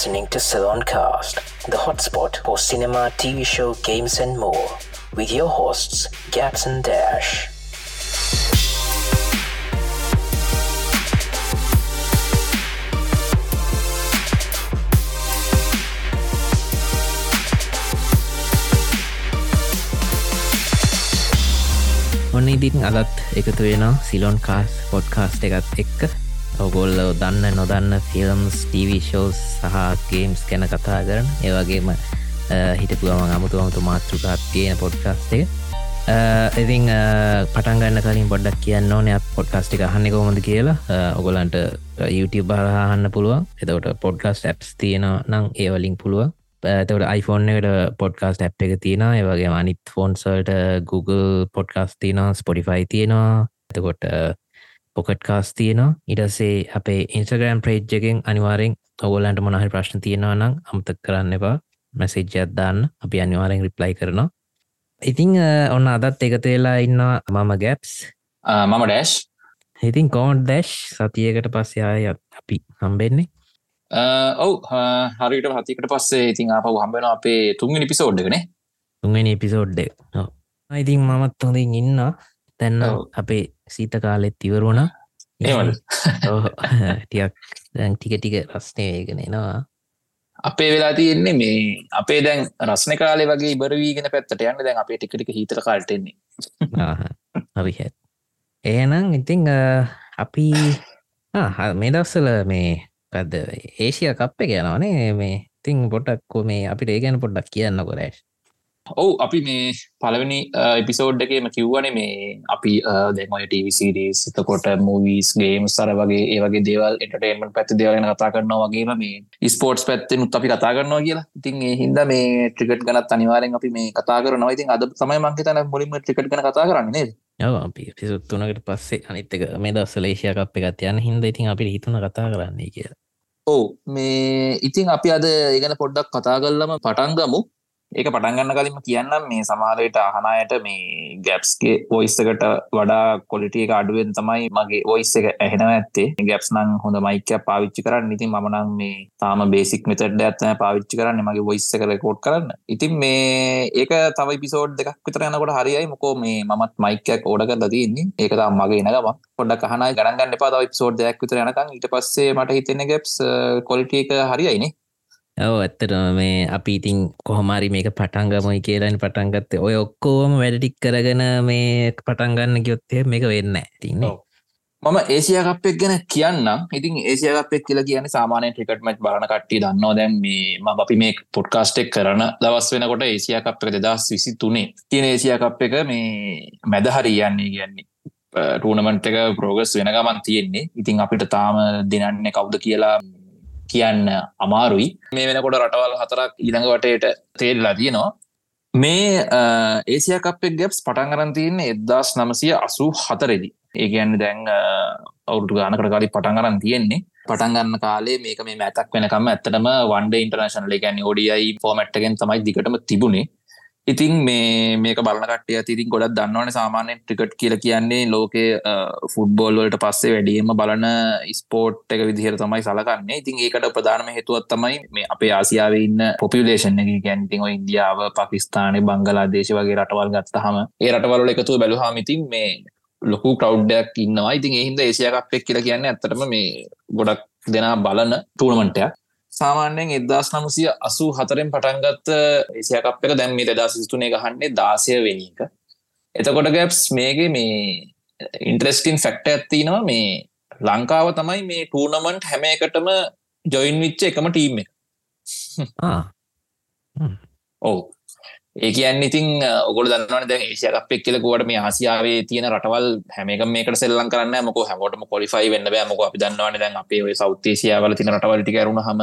listening to Saloncast, the hotspot for cinema, TV show, games, and more, with your hosts, Gaps and Dash. ඔන්න ඉදින් අදත් එකතු වෙන Ceylon කාස් podcast එකත් එක්ක ඔගොල්ල දන්න නොදන්න ෆිල්ම්ස් ටීවිශෝස් සහ ගේම්ස් ගැන කතා කරන. ඒවගේම හිටපු ගම අමුතුවමතු මාතෘකාත් තියෙන පොඩ්කාස්ට එක. ඉතිං පටන්ගන්න කලින් පොඩ්ඩක් කියන්න ඕනය පොඩ්කාස්ටික අහන්න කොමද කියලා. ඔගොලන්ට YouTube බරහන්න පුළුවන්. එතවට පොඩ්කාස්ට ඇප්ස් තියෙන නම් ඒවලින් පුළුවන්. තවට iPhoneෆෝන් එකට පොඩ්කාස්ට ඇප් එක තියෙන ඒවගේ අනිත් ෆෝන්සල්ට Google පොඩ්කාස් තියෙන ස්පොඩිෆයි තියෙනවා. එතකොට පොකට් කාස් තියෙනවා. ඉටසේ අපේ ඉන්ස්ග්‍රම් ප්‍රේජ් එකෙන් අනිවාරෙන් ඔගොලන්ට මොනහරි ප්‍රශ්න තියෙනවා නම් අමතක් කරන්න එපා. මැසේජ්ජත් දාන්න. අපි අනිවාරෙන් රිප්ලයි කරනවා. ඉතිං ඔන්න අදත් එකතේලා ඉන්න මම ගැප්ස් මම ඩෑශ් ඉතින් කෝන්් දැශ් සතියකට පස්සයාය අපි හම්බෙන්නේ. ඔව් හරිට හතිකට පස්සේ ඉතින් අප හම්බෙන අපේ තුන්ගනි පිසෝඩ්ඩකන තුන්ගනි එපිසෝඩ්ඩ ඉතින් මමත් හොඳින් ඉන්න තැන්න අපේ සීත කාලෙත් ඉවරුණ ටියක් දැන් ටික ටික රස්නය වේගෙනෙනවා අපේ වෙලා තියෙන්නේ මේ අපේ දැන් රස්න කාලේ වගේ ඉබරවීගෙන පැත්තට යන්න දැන් අපේ ටිකටික හිතර කාල්ටෙන්නේ හරි හැ. ඒනම් ඉතිං අපි මේ දස්සල මේ කද ඒසිය කප්ප කියනවනේ මේ තිං පොටක්කෝ මේ අපිට ඒ ගැන පොඩ්ඩක් කියන්න කොරෑශ් ඔවු අපි මේ පලවෙනි එපිසෝඩ් එකේම කිව්වන මේ අපි දෙමයි ටවිසිඩස් එතකොට මූවීස් ගේම් සර වගේ ඒවගේ දේවල් එටේන්මට පැත්ති දේවලන කතා කරනවා වගේම මේ ස්පෝට්ස් පැත්තෙනුත් අපි කතා කරනවා කියලා. ඉතින් ඒ හින්ද මේ ට්‍රිකට් ගනත් අනිවාරෙන් අපි මේ කතා කරනවා. ඉතින් අද තමයි මංහිතන මුලින්ම ට්‍රිකට් ගන කතා කරන්නේ අපි පිසුත්තුනකට පස්සේ අනිත්තක මේ දස්සල ඒශයකප් එකත් යන හින්ද ඉතින් අපි හිතුන කතා කරන්නේ කියලා. ඕ මේ ඉතින් අපි අද ඉගෙන පොඩ්ඩක් කතා කල්ලම පටන්ගමු ඒක පටන්ගන්න කලින්ම කියන්නම් මේ සමාරයට අහනායට මේ ගැප්ස්ගේ ඔයිස්සකට වඩා කොලිටිය එක අඩුවෙන් තමයි මගේ ඔයිස් එක ඇහෙනව ඇත්තේ. ගැප්ස් නං හොඳ මයිකය පාවිච්චි කරන්න. ඉතින් මනං මේ තාම බේසික් මෙතට ඇත්තන පාවිච්චි කරන්න. මගේ ඔයිස්ස එක රෙකෝඩ් කරන්න. ඉතින් මේ ඒක තවයි පිසෝඩ් දෙකක් විතර යනකොට හරියි මොකෝ මේ මත් මයිකයක් ඕඩක දතින්නේ ඒක තම් මගේ නගම පොඩක් කහනයි ගණගන්න පා තව පිසෝඩ් දෙයක් විතර යනකං ඊට පස්සේ මට හිතෙන ගැප්ස් කොලිටිය එක හරියිනේ ඔව ඇත්තට මේ අපි ඉතින් කොහොමරි මේක පටන්ගමයි කියලන පටන්ගත්තේ ඔය ඔක්කෝම වැඩටික් කරගෙන මේ පටන්ගන්න ගයොත්තය මේක වෙන්න තින්නේ මම ඒසියකප්පෙක් ගැන කියන්න ඉතින් ඒසියකපෙක් කියලා කියන සාමානය ට්‍රිකට්මට් බලන කට්ටිය දන්නවා. දැන් මේ ම අපි මේ පොඩ්කාස්ටෙක් කරන දවස් වෙනකොට ඒසියකප් එක දෙදස් විසි තුනේ තියෙන ඒසියකප් එක මේ මැදහරි යන්නේ කියන්නේ ටූනමන්ට් එක ප්‍රෝගස් වෙන ගමන් තියෙන්නේ. ඉතින් අපිට තාම දෙනන්නේ කවුද කියලා කියන්න අමාරුයි. මේ වෙනකොට රටවල් හතරක් ඊළඟ වටයට තේල්ලා තියෙනවා. මේ ඒසියකප්පෙක් ගැප්ස් පටන් කරන් තියන්නේ එදදාස් නමසය අසූ හතරෙදි. ඒගැන්න දැන් අවුරටු ගානකට කාලි පටන් කරන් තියෙන්නේ. පටන්ගන්න කාලේ මේක මේ මැතක් වෙනකම ඇත්තටම වන්ඩ ඉන්ටර්නශනල ගැන්න ෝඩියයි ෆෝමට්ගෙන් තමයි දිගටම තිබුණේ. ඉතින් මේ මේක බලනකට තිරින් ගොඩක් දන්නවන සාමානය ට්‍රිකට් කියල කියන්නේ ලෝකේ ෆුඩ්බෝල්වලට පස්සේ වැඩියම බලන ස්පෝට් එක විදිහර තමයි සලකන්නේ. ඉතින් ඒකට ප්‍රධානම හේතුවත් තමයි මේ අපේ ආසියාව ඉන්න පොපිලේෂන් එක. ගැන්තින් ඉන්දියාව පකිස්ානය බංගලා දේශ වගේ රටවල් ගත්තහම ඒ රටවල එකතු බැලුහාමිතින් මේ ලොකු කවඩ්ඩයක් ඉන්නවා. ඉතින් එහින්ද ඒසියකක්පෙක් කියලා කියන්න ඇත්තටම මේ ගොඩක් දෙනා බලන ටූනමටයක් සාමාන්‍යයෙන් එදදාස් නමුසිය අසු හතරෙන් පටන්ගත්ත ඒසියකප් එක දැම් මේ දෙදා සිස්තුනේ ගහන්නේ දාසය වෙන එක. එතකොට ගැප්ස් මේගේ මේ ඉන්ට්‍රෙස්ටින් ෆෙක්ට ඇත්තිනවා මේ ලංකාව තමයි මේ ටූනමන්ට් හැම එකටම ජොයින් විච්ච එකම ටීම් එක. ඔවු ඒ කියන්න ඉතින් ඔගොල දන්නවන දැ ඒසියකපෙක් කියලකුවට මේ ආසියාවේ තියෙන රටවල් හැමක මේකට සෙල්ලන් කරන්න මොක හැමෝටම කොලිෆයි වෙන්න බෑමක අපි දන්නවන දැන් අපේ සෞතේසියාවල තින රටවලටි කරුණ හම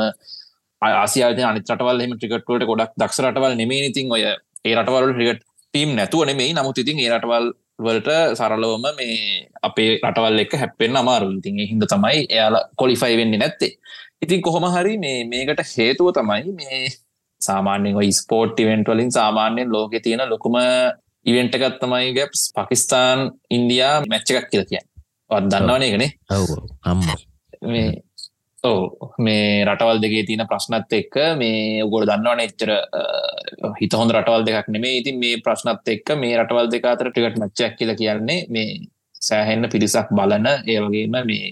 ආසියාත අනිත් රටවල් එම ටිකට්වලට ගොඩක් දක්ෂ රටවල් නෙමේ ඉතින් ඔය ඒ රටවල් ටිකට ටීම් නැතුව නෙමෙයි. නමුත් ඉතින් ඒ රටවල් වලට සරලවම මේ අපේ රටවල් එක හැපෙන් අමාරු ඉතින් හිද තමයි එයාලා කොලිෆයි වෙන්නේ නැත්තේ. ඉතින් කොහොම හරි මේ මේකට හේතුව තමයි මේ සාමාන්‍යෙන් ස්පෝට් ඉවෙන්ට් වලින් සාමාන්‍යයෙන් ලෝක තියෙන ලොකුම ඉවෙන්ට එකත් තමයි ගැප්ස් පකිස්ාන් ඉන්දයා මැච්ච එකක් කියල කිය වත් දන්නවන එකනේ ඔව අම්ම. මේ ඕ මේ රටවල් දෙකේ තියෙන ප්‍රශ්නත් එක්ක මේ උගොල දන්නවන එච්චර හිත හොඳ රටවල් දෙකක් නෙමේ ඉතින් මේ ප්‍රශ්නත් එක්ක මේ රටවල් දෙක අතර ටිකට මච්චක් කියල කියන්නේ මේ සෑහෙන්න පිරිසක් බලන ඒ වගේම මේ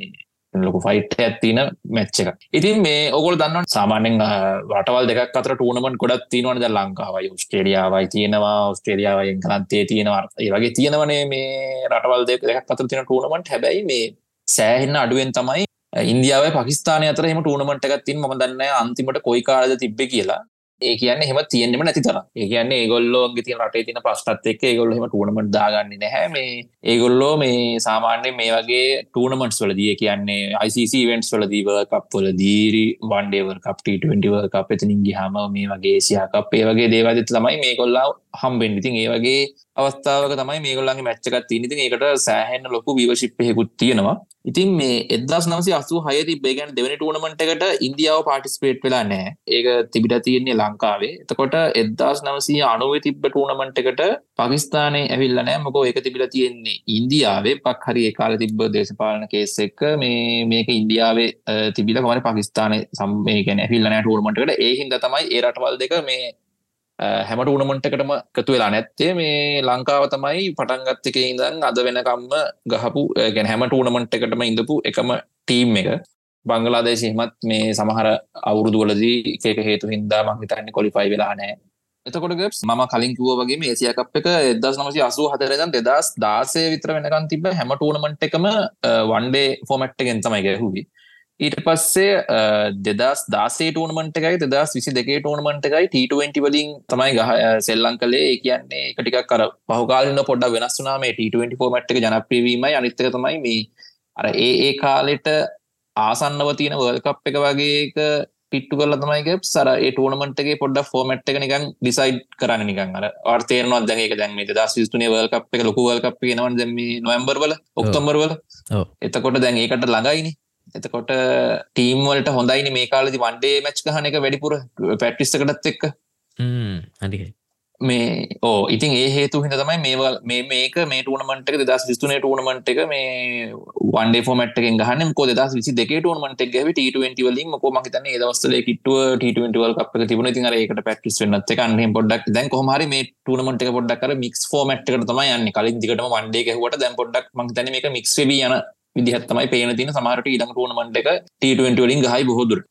ලොක ෆයිට් ඇත්තින මැච්ච එක ඉතින් මේ ඔගොල් දන්න සාමානෙන් රටවල් දෙක් අතර ටූනමන් ගොඩත් තියනවන. ද ලංකාවයි ස්ටේඩියාවයි තියෙනවා. ස්ටේඩියාවයි ගලන්තේ තියෙනවා. ඒ වගේ තියෙනවනේ මේ රටවල් දෙක දෙක් අතර තියෙන ටූනමට හැබැයි මේ සෑහෙන්න අඩුවෙන් තමයි ඉන්දියාව පකිස්ාන අතර එම ටූනමට එකත්තින් ම දන්න අන්තිමට කොයි කාලද තිබ්බ කියලා. ඒ කියන්න හෙම තියෙන්නෙම නැති තර ඒ කියන්න ඒගොල්ලෝගේ තිය රටේ තින පස්ටත් එක් ඒගොල්ල හෙම ටූනමට දාගන්න නැහැ. මේ ඒගොල්ලෝ මේ සාමාන්‍ය මේ වගේ ටූනමටස් වලදිය කියන්නේ ICC වෙන්ස් වලදීව කප්වල දීරි වන්ඩේවර් කප්ටවර් කප එතනින්ගේ හම මේ වගේ සියකප් ඒ වගේ දේවදත් ළමයි මේ කොල්ලා හම්බෙන් ඉතින් ඒ වගේ අවස්ථාවක තමයි මේගොල්ලන්ගේ මැච්චකත් තින ඉතින් ඒකට සෑහෙන්න්න ලොකු විවශිප්පයකුත් තියෙනවා. ඉතින් මේ එදස් නමසි අසු හය තිබේගැන් දෙවනි ටූනමට එකට ඉන්දියාව පාටිස්පේට් වෙලා නෑ ඒක තිබිට තියෙන්නේ ලංකාවේ. එතකොට එදදාස් නවසී අනුව තිබ්බ ටූනමට එකට පකිස්ානය ඇවිල්ල නෑ මොකෝ එක තිබිල තියෙන්නේ ඉන්දියාවේ? පක් හරි කාල තිබ්බ දේශපාලන කේස් එක්ක මේ මේක ඉන්දියාවේ තිබිල මන පකිස්ානය සම්මයකැන ඇහිල්ලනෑ ටූර්මටකට ඒහින්ද තමයි ඒ රටවල් දෙක මේ හැමට උනමටකටම එකතු වෙලා නැත්තේ. මේ ලංකාව තමයි පටන්ගත්ත එක ඉඳන් අද වෙනකම්ම ගහපු ගැන හැමට උනමට එකටම ඉඳපු එකම ටීම් එක. බංගලාදේශයමත් මේ සමහර අවුරුදුවලදී ඒක හේතු හින්දා මංහිතන්න කොලිෆයි වෙලා නෑ එතකොට ගස් ම කලින්කුව වගේ ඒසියකප් එක එදස් නමසි අසු හතරදන් දෙදස් දාසය විතර වෙනකන් තිබ හැම ටූනමට එකම වන්ඩේ ෆෝමට් ගෙන් තමයි ගැහුවි. ඊට පස්සේ දෙදස් දාසේ ටූනමට එකයි දෙදස් විසි දෙකේ ටූනමට එකයි ට20 වලින් තමයි ගහ සෙල්ලං කලේ කියන්නේ එකටික් කර පහකාලන්න පොඩ්ඩ වෙනස් වනා මේ ට20 ෆෝමට් එක ජනප්‍රීවීමයි අනිත්තක තමයි මේ අර ඒ ඒ කාලෙට ආසන්නව තියෙන වර්කප් එක වගේක පිට්ටු කල තමයි සර ඒ ටූනමටගේ පොඩ්ඩ ෆෝමට් එක නිකන් ඩිසයිඩ් කරන්න නිකන් අර ආර්තේරනවා දැක දැන් මේ දස් විස්තුනේ වල්කප් එක ලොකු වල්කප් ගෙනවන් දැම නොම්බර්වල ඔක්තොම්බර්වල එතකොට දැන් ඒකට ළඟයිනි එතකොට ටීම්වලට හොඳයිනි මේ කාලදි වන්ඩේ මැච් කහන එක වැඩිපුර පැටිස්සකටත් එක්ක. හඩි මේ ඕ ඉතින් ඒ හේතු හිද තමයි මේවල් මේ මේක මේ ටනමට එක දස් විස්තුනේ ටනමට එක මේ වන්ඩේ ෆෝමට් එකෙන් ගහන්න. කෝ දස් විසි දෙක ටනමට එක් ට20 වලින් කො මහිතන දවස්ල කිටුව ට20වල් අප තිබුණ. තින ඒකට පැටිස් වන්නත් එක අන්හ පොඩක් දැන් කොහමරි මේ ටනමට එක පොඩක් කර මික්ස් ෆෝමට් එකට තමයි යන්න. කලින් දිගටම වන්ඩේ හවට දැන් පොඩක් මහිතන මේ මික්ස් වී යන විදිහත්තමයි පේන තින සමහරට ඉඩම් ටූනමට එක ට20 වලින් ගහයි බොහෝදුර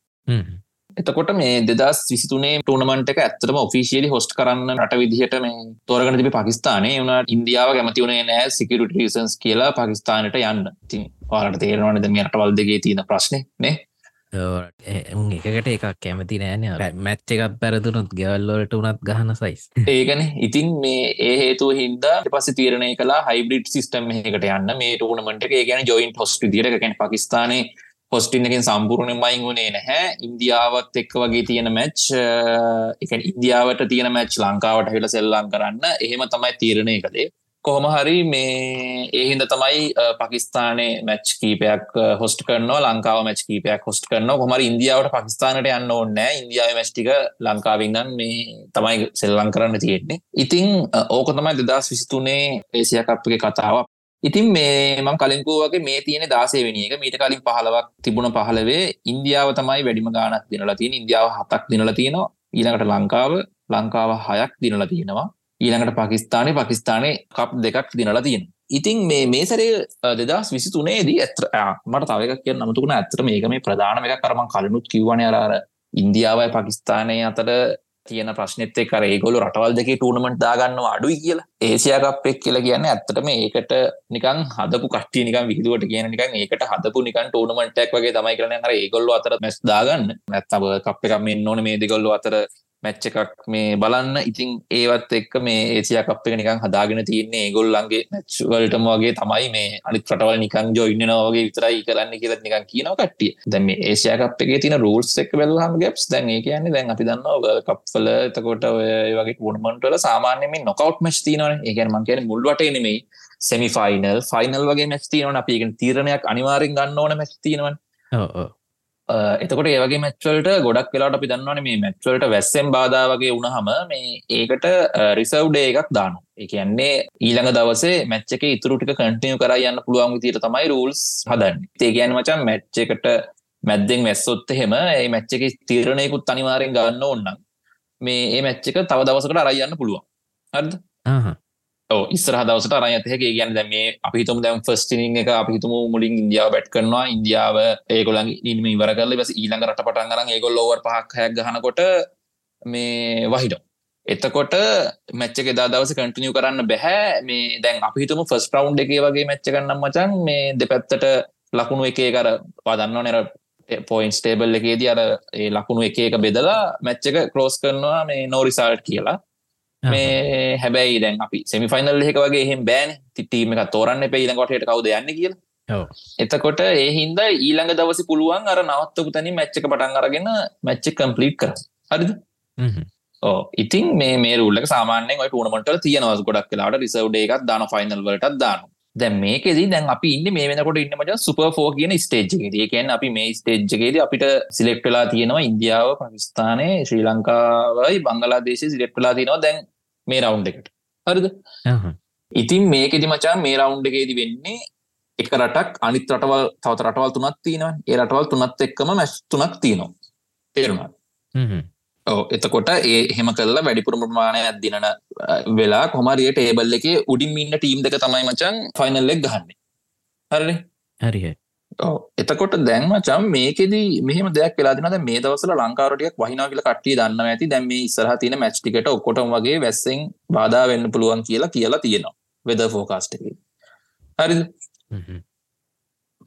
එතකොට මේ දෙදස් විසිතුනේ ටූනමට එක ඇත්තම ඔෆිසිියලි හොස්ට කරන්න රට විදිහට මේ තෝරගන තිබි පකිස්ානය වුණ ඉන්දියාව කැමති වුණේ නෑ සිකට රිසන්ස් කියලා පකිස්ානයට යන්න. තින් පාලට තේරවාන ද රටවල් දෙගේ තියෙන ප්‍රශ්නය නේ උන් එකකට එකක් කැමති නෑන මැච්ච එකක් පැරදුනුත් ගෙවල්ලොලට උනත් ගහන සයිස් ඒගන ඉතින් මේ ඒ හේතු හින්දා පස තීරණය කලා හයිබ්‍රිඩ් සිස්ටම් එකට යන්න. මේ ටූනමට එක ගැන ජොයින්ට හොස්ට දිරකැන පකිස්ානය හොස්ටින්නකින් සම්පූර්ණය මයින් වුණේ නැහැ. ඉන්දියාවත් එක්ක වගේ තියෙන මැච් එක ඉන්දියාවට තියෙන මැච් ලංකාවට හිල සෙල්ලං කරන්න. එහෙම තමයි තීරණය කදේ කොහොම හරි මේ ඒහින්ද තමයි පකිස්ානය මැච් කීපයක් හොස්ට කරනවා ලංකාව මැච් කීපයක් හොස්ට කරන කොමර ඉන්දියාවට පකිස්ානට යන්න ඕන්නෑ ඉන්දියාව මැස්්ටික ලංකාවින්නන් මේ තමයි සෙල්ලං කරන්න තියෙන්නේ. ඉතිං ඕක තමයි දෙදස් විසිතුනේ ඒසියකප්ගේ කතාවක් ඉතින් මේ මං කලින්කෝ වගේ මේ තියෙන දාසේ වෙන එක. මීට කලින් පහලවක් තිබුණ පහලවේ ඉන්දියාව තමයි වැඩිම ගානක් දිනලා තියෙන ඉන්දියාව හතක් දිනලා තියෙනවා. ඊළඟට ලංකාව ලංකාව හයක් දිනලා තියෙනවා. ඊළඟට පකිස්ානය පකිස්ානය කප් දෙකක් දිනලා තියෙන ඉතින් මේ මේ සරේ දෙදස් විසි තුනේදී ඇත්‍ර මට තවක කිය නමුතුකුණ ඇතර මේක මේ ප්‍රධානම එක කරම කලනුත් කිව්වන අරාර ඉන්දියාවයි පකිස්ානය අතර තියෙන ප්‍රශ්නෙත් කර ඒගොලු රටවල් දෙක ටූනමට දාගන්න අඩුයි කියලා. ඒසියාකප්පෙක් කියලා කියන්න ඇත්තටම ඒකට නිකන් හදපු කට්ටිය නිකන් විදුවට කියන නිකන් ඒකට හදපු නිකන් ටූනමටක් වගේ තමයි කරන අර ඒගොල්ල අතර මැස් දාගන්න. නැත්තව කප් එකක් මෙන්න ඕන මේ දෙගොල්ලු අතර මැච්ච එකක් මේ බලන්න. ඉතින් ඒවත් එක්ක මේ ඒසියා කප් එක නිකන් හදාගෙන තියන්නේ ගොල්ලන්ගේ මැච්වලටම වගේ තමයි මේ අනිත් රටවල් නිකන් ජොයින්නනවාගේ විතරයි කරන්න කියලත් නිකන් කියනව කට්ටිය. දැන් මේ ඒසියා කප් එකේ තියෙන රූල්ස් එක්ක බැලුවහම ගැප්ස් දැන් ඒ කියන්නේ දැන් අපි දන්නවා වර්ල්ඩ් කප් වල එතකොට ඔය වගේ ටූර්නමන්ට් වල සාමාන්‍යයෙන් මේ නොකවුට් මැච් තියෙනවනේ. ඒ කියන්නේ මම කියන්නේ මුල් වටේ නෙමෙයි. සෙමි ෆයිනල් ෆයිනල් වගේ මැච් තියෙනවනේ. අපි ඒක තීරණයක් අනිවාර්යෙන් ගන්න ඕන මැච් තියෙනවනේ. ඔව් ඔව්. එතකොට ඒවගේ මැච්වල්ට ගොඩක් වෙලාට අපි දන්නවන මේ මැච්වල්ට වැස්සෙන් බාධා වගේ වුණහම මේ ඒකට රිසව්ඩේ එකක් දානු එකන්නේ ඊළඟ දවසේ මැච්චක ඉතුරටික කටියු කර යන්න පුළුවන් තීර තමයි රූල්ස් හදන්න. ඒගැන් මචන් මැච්චකට මැද්දෙන් වැස්සොත් එහෙම ඒ මැච්ච එක තීරණයකුත් අනිවාරයෙන් ගන්න ඕන්නම් මේ ඒ මැච්ච එක තව දවසකට අරයන්න පුළුවන්. හරිද? ඉස්සර දවසට අරය ඇතක ගැන දැ මේ අපිතුම දැම් ෆස්ටිනිං එක අපිතුම මුලින් ඉන්දියාව බැට් කරනවා. ඉන්දියාව ඒගොලන් ඉම ඉවර කරල බැස ඊළඟ රට පටන් කරන්න ඒගොල් ලෝවර් පහක් හැක් ගහනකොට මේ වහිඩෝ එතකොට මච්චක දා දවස කටිනිය කරන්න බැහැ මේ දැන් අපිතුම ෆස් ප්‍රවන්් එකේ වගේ මච්ච කන්නම් මචන් මේ දෙ පැත්තට ලකුණු එකේ කර පදන්න නැර පොයින්ස් ටේබල් එකේදී අර ඒ ලකුණු එක එක බෙදලා මැච්ච එක කලෝස් කරනවා මේ නෝරිසාල්ට් කියලා. මේ හැබැයි දැන් අපි සෙමිෆයිනල් එක වගේ එහෙම බෑන. තිටීම එක තෝරන්න ඊළඟකොටට කවුද යන්න කියලා. එතකොට ඒ හින්ද ඊළඟ දවස පුළුවන් අර නවත්තපු තනි මැච්චක පටන් අරගෙන මැච්ච කම්පලිට් කර හරිද? ඕ ඉතින් මේ මේ රුල්ලක සාමානෙන් ටනමට තියනවස් ගොඩක් කලාට රිසව් එකක් දාන ෆයිනල් වලටත් දාන දැ මේකෙද දැන් අපි ඉන්න මේ වෙනකොට ඉන්න මච සුප ෆෝ කියන ස්ටේජ්ගේ කියන් අපි මේ ස්ටේජ්ගේද අපිට සිලෙක්ටලා තියෙනවා ඉන්දියාව පකිස්ානය ශ්‍රී ලංකාවයි බංගලා දේශ සිලෙක්ටලා තියෙනවා. දැන් මේ රවුන්් එකට. හරිද? ඉතින් මේකෙදි මචා මේ රවුන්් එකේදි වෙන්නේ එක රටක් අනිත් රටවල් තවත රටවල් තුනත් තියෙනවා. ඒ රටවල් තුනත් එක්කම මැස් තුනක් තියෙනවා. තේරුණා ඕ එතකොට ඒ හෙම කල්ලා වැඩිපුර ප්‍රමාණයක් දිනන වෙලා කොමරිය ටේබල් එක උඩින් ඉන්න ටීම් දෙක තමයි මචන් ෆයිනල්ලෙක් ගහන්නේ. හරි හරිහ එතකොට දැන්ම චම් මේකෙදී මෙහම දෙයක් වෙලාදිනද මේ දවසල ලංකාරටියක් වහිනා කියල කට්ටිය දන්න ඇති. දැම මේ ඉස්සරහ තින මැච්ටිකට ඔක්කොටම වගේ වැස්සෙන් බාධා වෙන්න පුළුවන් කියලා කියලා තියෙනවා. වෙද ෆෝකාස්ට හරි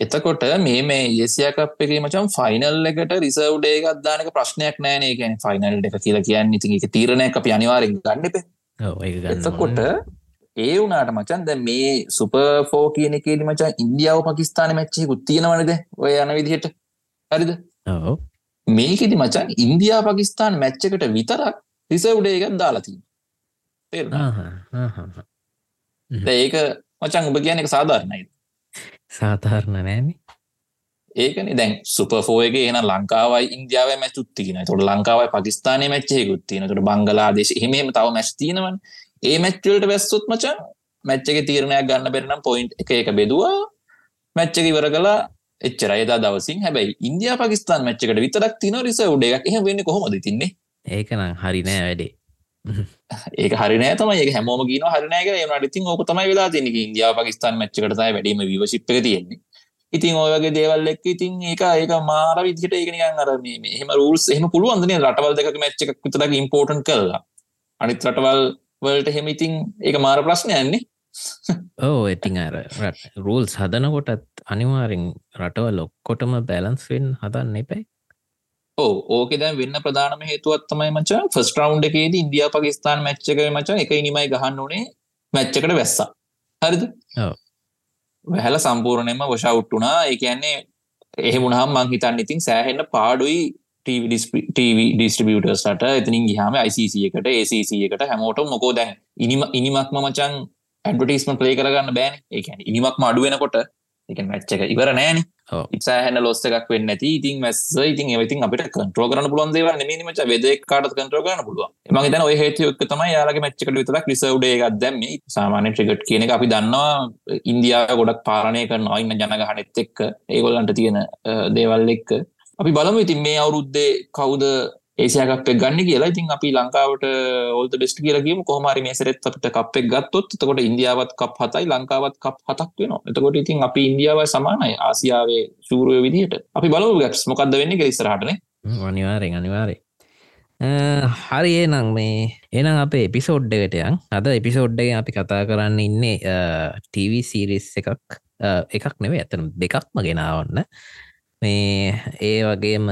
එතකොට මේ මේ ඒසියකප් එක මචම් ෆයිනල් එකට රිසව්ඩේ එකක් දානක ප්‍රශ්නයක් නෑනේ ගැන ෆයිනල් එක කියලා කියන්න ඉතින් එක තීරණයක් අපි අනිවාරෙන් ගන්නපේ එතකොට ඒ වුනාට මචන් දැ මේ සුපෆෝ කියන එකේදි මචා ඉන්දියාව පකිස්ාන මච්චයකුත් තියෙනවනද ඔය යන විදිහට. හරිද? මේකෙදි මචන් ඉන්දයා පකිස්ාන් මැච්චකට විතරක් රිසව්ඩේ එකක් දාලාතිී ඒක මචන් ඔබ කියන එක සාධාරණයි සාධාරණ නෑන. ඒකන දැන් සුපෆෝයගේ එන ලංකාවයි ඉන්දියාව මැචුත්තින තොට ලංකාවයි පකිස්ානය මච්චයකුත්තින තොට බංගලාදේශ එහෙම තව මැස්තිනවන් ඒ මැච්චලට වැස්සුත් මචන් මැච්චක තීරණයක් ගන්න බෙරනම් පොයින්් එක එක බෙදවා. මැච්චක ඉවර කලා එච්චර අයදා දවසින්. හැබැයි ඉන්දයා පකිස්ාන් මච්චකට විතරක් තින රිස උඩ එකක්. එහ වෙන්න කොහොමද තින්නේ ඒකනම් හරිනෑ වැඩේ. ඒක හරිනෑ තම ඒ හැමෝම ගන හරිනෑක ඒනට ඉතින් ඕක තමයි වෙලා තිනෙක ඉන්දියාව පකිස්ාන් මච්චකටතයි වැඩීම විවශිප්ක තියෙන්නේ. ඉතින් ඔයගේ දේවල් එක් ඉතින් ඒක ඒක මාර විදිට ඒකනිකන් අර මෙහම රුල්ස් එහම පුළුවන්දන රටවල් දෙක මච්චක් විතරක් ඉම්පෝටන් කරලා අනිත් රටවල් වලට හෙම ඉතින් ඒක මාර ප්‍රශ්නයන්නේ ඕ ඉතිං අර රූල් සදනකොටත් අනිවාරෙන් රටවල් ඔක්කොටම බැලන්ස් වෙන් හදන්න එපැයි. ඕ ඕක දැන් වෙන්න ප්‍රධානම හේතුවත්තමයි මචා ෆස් රවන්් එකේද ඉන්දියා පකිස්ාන් මච්චක මචා එක නිමයි ගහන්න ඕනේ මැච්චකට වැස්සා. හරිද? වැහල සම්පූර්ණයම වශවුට්ටුනා ඒ කියන්නේ එහෙමුණහම් මං හිතන්න ඉතින් සෑහෙන්න පාඩුයි TV ඩිස්ට්‍රිබියටර්ස්ට එතනින් ගහම ICC එකට ACC එකට හැමෝට මොකෝ දැන්? ඉනිම ඉනිමක්ම මචන් ඇඩටිස්ම ප්ලේ කරගන්න බෑන. ඒකැන ඉනිමක්ම අඩුවෙනකොට එක මැච්චක ඉවර නෑන. ඉසාහන ලොස්ස එකක් වෙන්න ඇති ඉතින් මැස්ස ඉතින් ඒවතින් අපිට කන්ට්‍රෝ කරන පුලන් දේව නීමච වෙද කාට කන්ට්‍රෝ කරන පුළුව මගේ තන ඔය හේතුයොක් තමයි යාලගේ මච්චකට විතරක් රිසව්ඩේ දැම්ම. සාමානය ට්‍රිගට් කියන එක අපි දන්නවා ඉන්දයා ගොඩක් පාලනය කරන ඔයින්න ජනගහනෙත් එක්ක. ඒගොල්ලන්ට තියෙන දේවල් එක්ක අපි බලමු. ඉතින් මේ අවුරුද්දේ කවුද ඒසියකප්පක් ගන්න කියලා. ඉතින් අපි ලංකාවට ඔල්ත බෙස්ට කියලගේම කොහමරි මේ සෙරෙත් අපට කප්පෙක් ගත්තොත් එතකොට ඉන්දියාවත් කප් හතයි ලංකාවත් කප් හතක් වෙනවා. එතකොට ඉතින් අපි ඉන්දියාව සමානයි ආසියාවේ සූරුවය විදිහට. අපි බලමු ගැප්ස් මොකක්ද වෙන්නේ ගෙරිස්සරහටන අනිවාරෙන් අනිවාරේ හරි ඒනම් මේ එනම් අපේ එපිසෝඩ්ඩකටයන් අද එපිසෝඩ්ඩගේ අපි කතා කරන්න ඉන්නේ ටීවී සීරිස් එකක්. එකක් නෙවේ ඇතන දෙකක්ම ගෙනාවන්න. මේ ඒ වගේම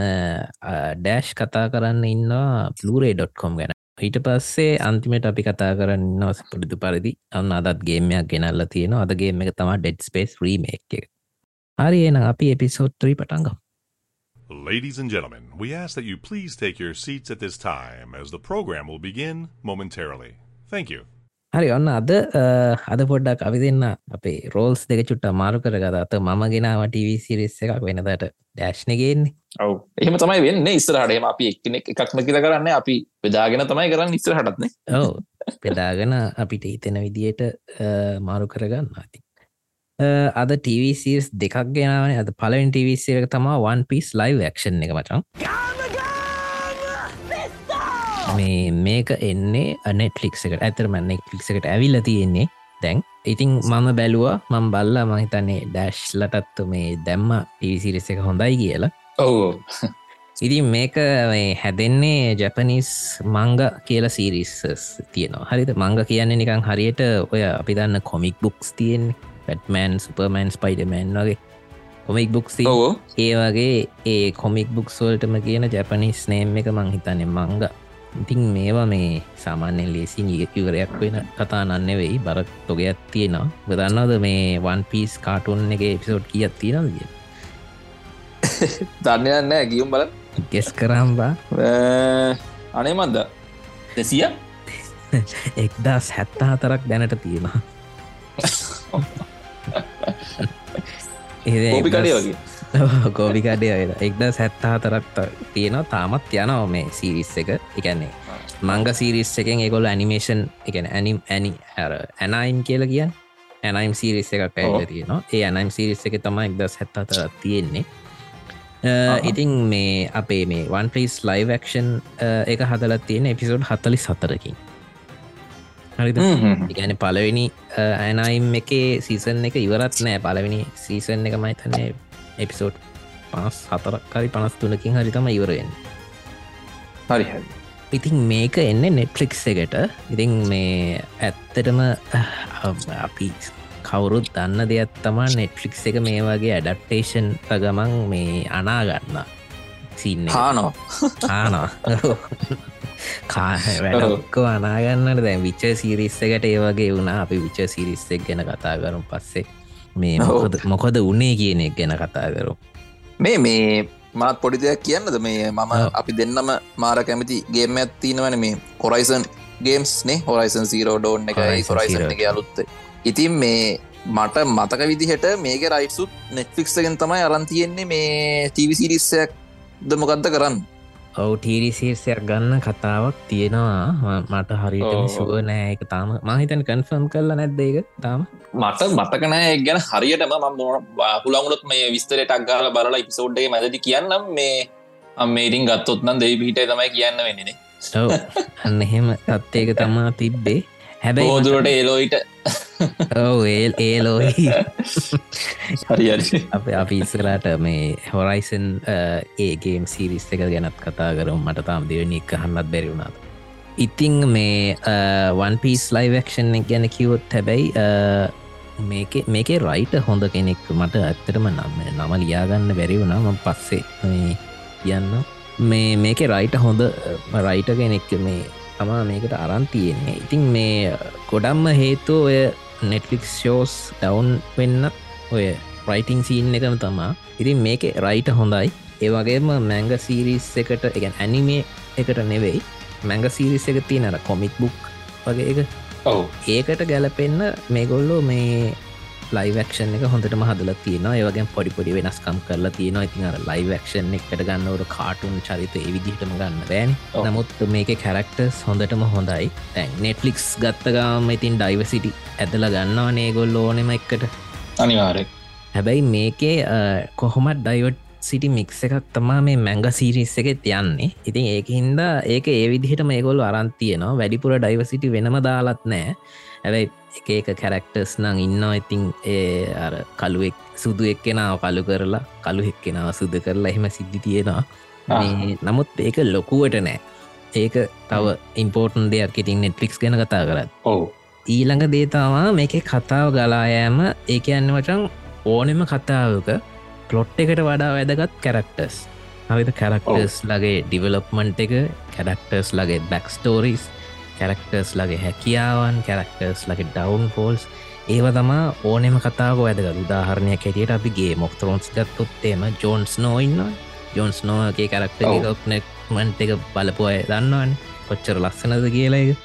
ඩෑෂ් කතා කරන්න ඉන්නවා ලූරේ.කොම් ගැන. ඊට පස්සේ අන්තිමට අපි කතා කරන්න නොස් පුඩිදු පරිදි. අන්න අදත් ගේමයක් ගෙනල්ල තියෙන අදගේම එක තම ඩෙඩ් ස්පේස් ්‍රීමක් එක. හරි එන අපි එපිසෝට්‍රී පටන්ගම් Ladies and gentlemen, we ask that you please take your seats at this time as the program will begin momentarily. Thank you. හරි ඔන්න අද අද පොඩ්ඩක් අපි දෙන්න අපේ රෝල්ස් දෙක චුට්ට මාරු කරගත. අත මම ගෙනාව ටවිසිරිස් එකක් වෙනදට ඩෑශ්නගෙන්නේ ඔව. එහෙම තමයි වෙන්න ඉස්සරහටම අපි එක්නෙක් එකක්ම කියල කරන්න. අපි පෙදාගෙන තමයි කරන්න ඉස්සර හටත්න ඔව. පෙදාගෙන අපිට හිතෙන විදියට මාරු කරගන්න. ඇති අද ටවසිස් දෙකක් ගෙනාවන. අද පලවෙන් ටවසික තමා වන් පිස් ලයිව් ක්ෂන් එක මචන් මේ මේක එන්නේ අනෙට්ලික් එකට. ඇතරම නෙක්ලික් එකට ඇවිල්ල තියෙන්නේ. දැන් ඉතින් මම බැලුවා මං බල්ල මහිතන්නේ ඩැශ්ලටත්තු මේ දැම්ම ටීසිරිස එක හොඳයි කියලා. ඔවු. ඉතින් මේක හැදෙන්නේ ජැපනිස් මංග කියල සීරිස්සස් තියෙනවා. හරිත මංග කියන්නේ නිකං හරියට ඔය අපි දන්න කොමික් බුක්ස් තියෙන්නේ. පැටමෑන් සුපර්මෑන් ස්පයිඩමෑන් වගේ කොමික් බුක්ස් ඒ වගේ ඒ කොමික් බුක්ස්වල්ටම කියන ජැපනිස් නේම් එක මං හිතන්නේ මංග ඉතින් මේවා මේ සාමාන්‍යෙන් ලේසින් ඉවරයක් වෙන කතා නන්න වෙයි බර තොගයක් තියෙනවා. බදන්නද මේ වන් පිස් කාටුන් එක එපිසෝඩ් කියත් තියෙනද කිය දන්නයන්න ගියුම් බල ගෙස් කරම්බා අනේ මන්ද? දෙසිය? එක්දා හැත්තා හතරක් දැනට තියෙනවා. කෝපිකඩේ වගේ කෝපිකඩය එක්ද සැත්තා හතරක් තියෙනවා. තාමත් යනව මේ සිරිස් එක. එකන්නේ මංග සිරිස් එකෙන් එකොල ඇනිමේෂන් එකන ඇනිම් ඇනි හැර ඇනයිම් කියල කියන්න. ඇනයිම් සිරිස් එකක් ඇල තියෙනවා. ඒ ඇනයිම් සිරිස් එක තමයි එක්ද හැත්ත අතර තියෙන්නේ ඉතින් මේ අපේ මේ වන් ප්‍රීස් ලයිවක්ෂන් එක හදලත් තියෙන එපිසෝඩ් හත්තලි සතරකින් හරිද? ඉගැන පලවෙනි ඇනයිම් එකේ සීසන් එක ඉවරත් නෑ. පලවෙනි සීසන් එක මයිතන්නේ එපිසෝඩ් පනස් හතරක්කරි පනස් තුනකින් හරිතම ඉවරෙන් හරි හරි ඉතින් මේක එන්න නෙට්ලික්ස් එකට. ඉතින් මේ ඇත්තටම අපි කවුරුත් දන්න දෙයක් තමා නෙට්ලික්ස් එක මේ වගේ ඇඩප්ටේෂන් ගමන් මේ අනාගන්න සින්න හානෝ ආනා කාවැඩක්කෝ අනාගන්නට දැන් විච්ච සිරිස්සකට ඒ වගේ වුණා. අපි විච්ච සිරිස්සක් ගැන කතා කරුම් පස්සේ මේ මොකද උනේ කියන එක ගැන කතා කරු මේ මේ මාත් පොඩි දෙයක් කියන්නද? මේ මම අපි දෙන්නම මාර කැමති ගේම ඇත්තිනවන මේ හොරයිසන් ගේම්ස් නේ? හොරයිසන් සීරෝ ඩෝන් එක හොරයිසන් එක. අලුත්ත ඉතින් මේ මට මතක විදිහට මේක රයිට්සුත් නෙට්ෆික්සගෙන් තමයි අරන්තියෙන්නේ මේ ටීවිසිරිස්සයක් ද මොකක්ද කරන්න? ඔවු ටීරිසිර්සයක් ගන්න කතාවක් තියෙනවා. මට හරිට සුව නෑ එක තාම. මහිතන් කන්ෆර්ම් කරලා නැද්ද ඒක? තාම මට මතකනෑ එක් ගැන හරියටම ම පුළංගුලොත් මේ විස්තරටක් ගාල බලලා ඉපිසෝඩ්ඩේ මැදති කියන්නම්. මේ අම්මේරින් ගත්තොත් නම් දෙවි පිහිට තමයි කියන්න වෙන්නේ ඔව. අන්න එහෙම තත්වයක තමා තිබ්බේ. හැබැයි බෝදුරට ඒලෝයිට ඔව ඒල් ඒලෝහි හරි අප අපි ඉස්සරට මේ හොරයිසන් ඒගේම් සිරිස් එක ගැනත් කතා කරුම්. මට තාම් දෙවනි එක හන්නත් බැරිවුණාද ඉතිං මේ වන් පිස් ලයිවක්ෂන් ගැන කිවොත් හැබැයි මේක මේකේ රයිට හොඳ කෙනෙක් මට ඇත්තටම නම් නම ලියාගන්න බැරි වුණාම පස්සේ. කියන්න. මේ මේක රයිට හොඳ රයිට කෙනෙක් මේ තමා මේකට අරන්තියෙන්නේ ඉතින් මේ ගොඩම්ම හේතු ඔය නෙට්ලික් ෂෝස් ඩවන්් වෙන්න ඔය රයිටිං සීන් එකම තමා. ඉතින් මේක රයිට හොඳයි. ඒවගේම මැංග සීරිස් එකට එකන් ඇනිමේ එකට නෙවෙයි. මැංග සීරිස් එක තියනර කොමික් බුක් වගේ එක. ඔව ඒකට ගැලපෙන්න්න මේගොල්ලෝ මේ ලයිවක්ෂන් එක හොඳටම හදල තියෙන ඒවගේ පොඩිපොඩි වෙනස්කම් කරලා තියෙන ඉතින් අර ලයිවක්ෂන් එකට ගන්නවට කාටුන් චරිත එවිදිහටම ගන්න බෑන්. නමුත් මේක කැරක්ටර්ස් හොඳටම හොඳයි. තැන් නෙට්ලික්ස් ගත්තගාම ඉතින් ඩයිවසිටි ඇදල ගන්නවා නේගොල් ඕනෙම එක්කට අනිවාරෙක් හැබැයි මේකේ කොහොමත් ඩයිවට් සිටි මික්ස එකක් තමා මේ මැංග සීරිස් එකෙත් යන්නේ. ඉතින් ඒක හින්දා ඒක ඒ විදිහට මේගොල් අරන්තියනවා වැඩිපුර ඩයිවසිටි වෙනම දාලත් නෑ ඇැබයි එක එක කැරක්ටර්ස් නං ඉන්නවා. ඉතින් ඒ අර කළුවෙක් සුදු එක්කෙනාව කලු කරලා කළු එක්කෙනාව සුද කරලා එහෙම සිද්ධි තියෙනවා. නමුත් ඒක ලොකුවට නෑ ඒක තව ඉම්පෝර්ටන් දෙයක්. ඉතින් නෙට්ලික්ස් ගැන කතා කරත් ඔවු. ඊළඟ දේතාවා මේක කතාව ගලායෑම ඒක යන්න වචන් ඕනෙම කතාවක පලොට් එකට වඩා වැදගත් කැරක්ටර්ස් හවිත කැරක්ටර්ස් ලගේ ඩිවලොප්මන්ට් එක කැරක්ටර්ස් ලගේ බැක්ස්ටෝරිස් කැරක්ටර්ස් ලගේ හැකියාවන් කැරක්ටර්ස් ලගේ ඩවන් ෆෝල්ස් ඒව තමා ඕනෙම කතාව වැදගත්. උදාහරණය කෙටියට අපිගේ මොක්තරෝන්ස් ගත්තොත්තේම ජෝන්ස් නෝඉන්න ජෝන්ස් නෝගේ කැරක්ටර්නෙක්මන්ට් එක බලපුය දන්නවාන. කොච්චර ලක්සනද කියලා එක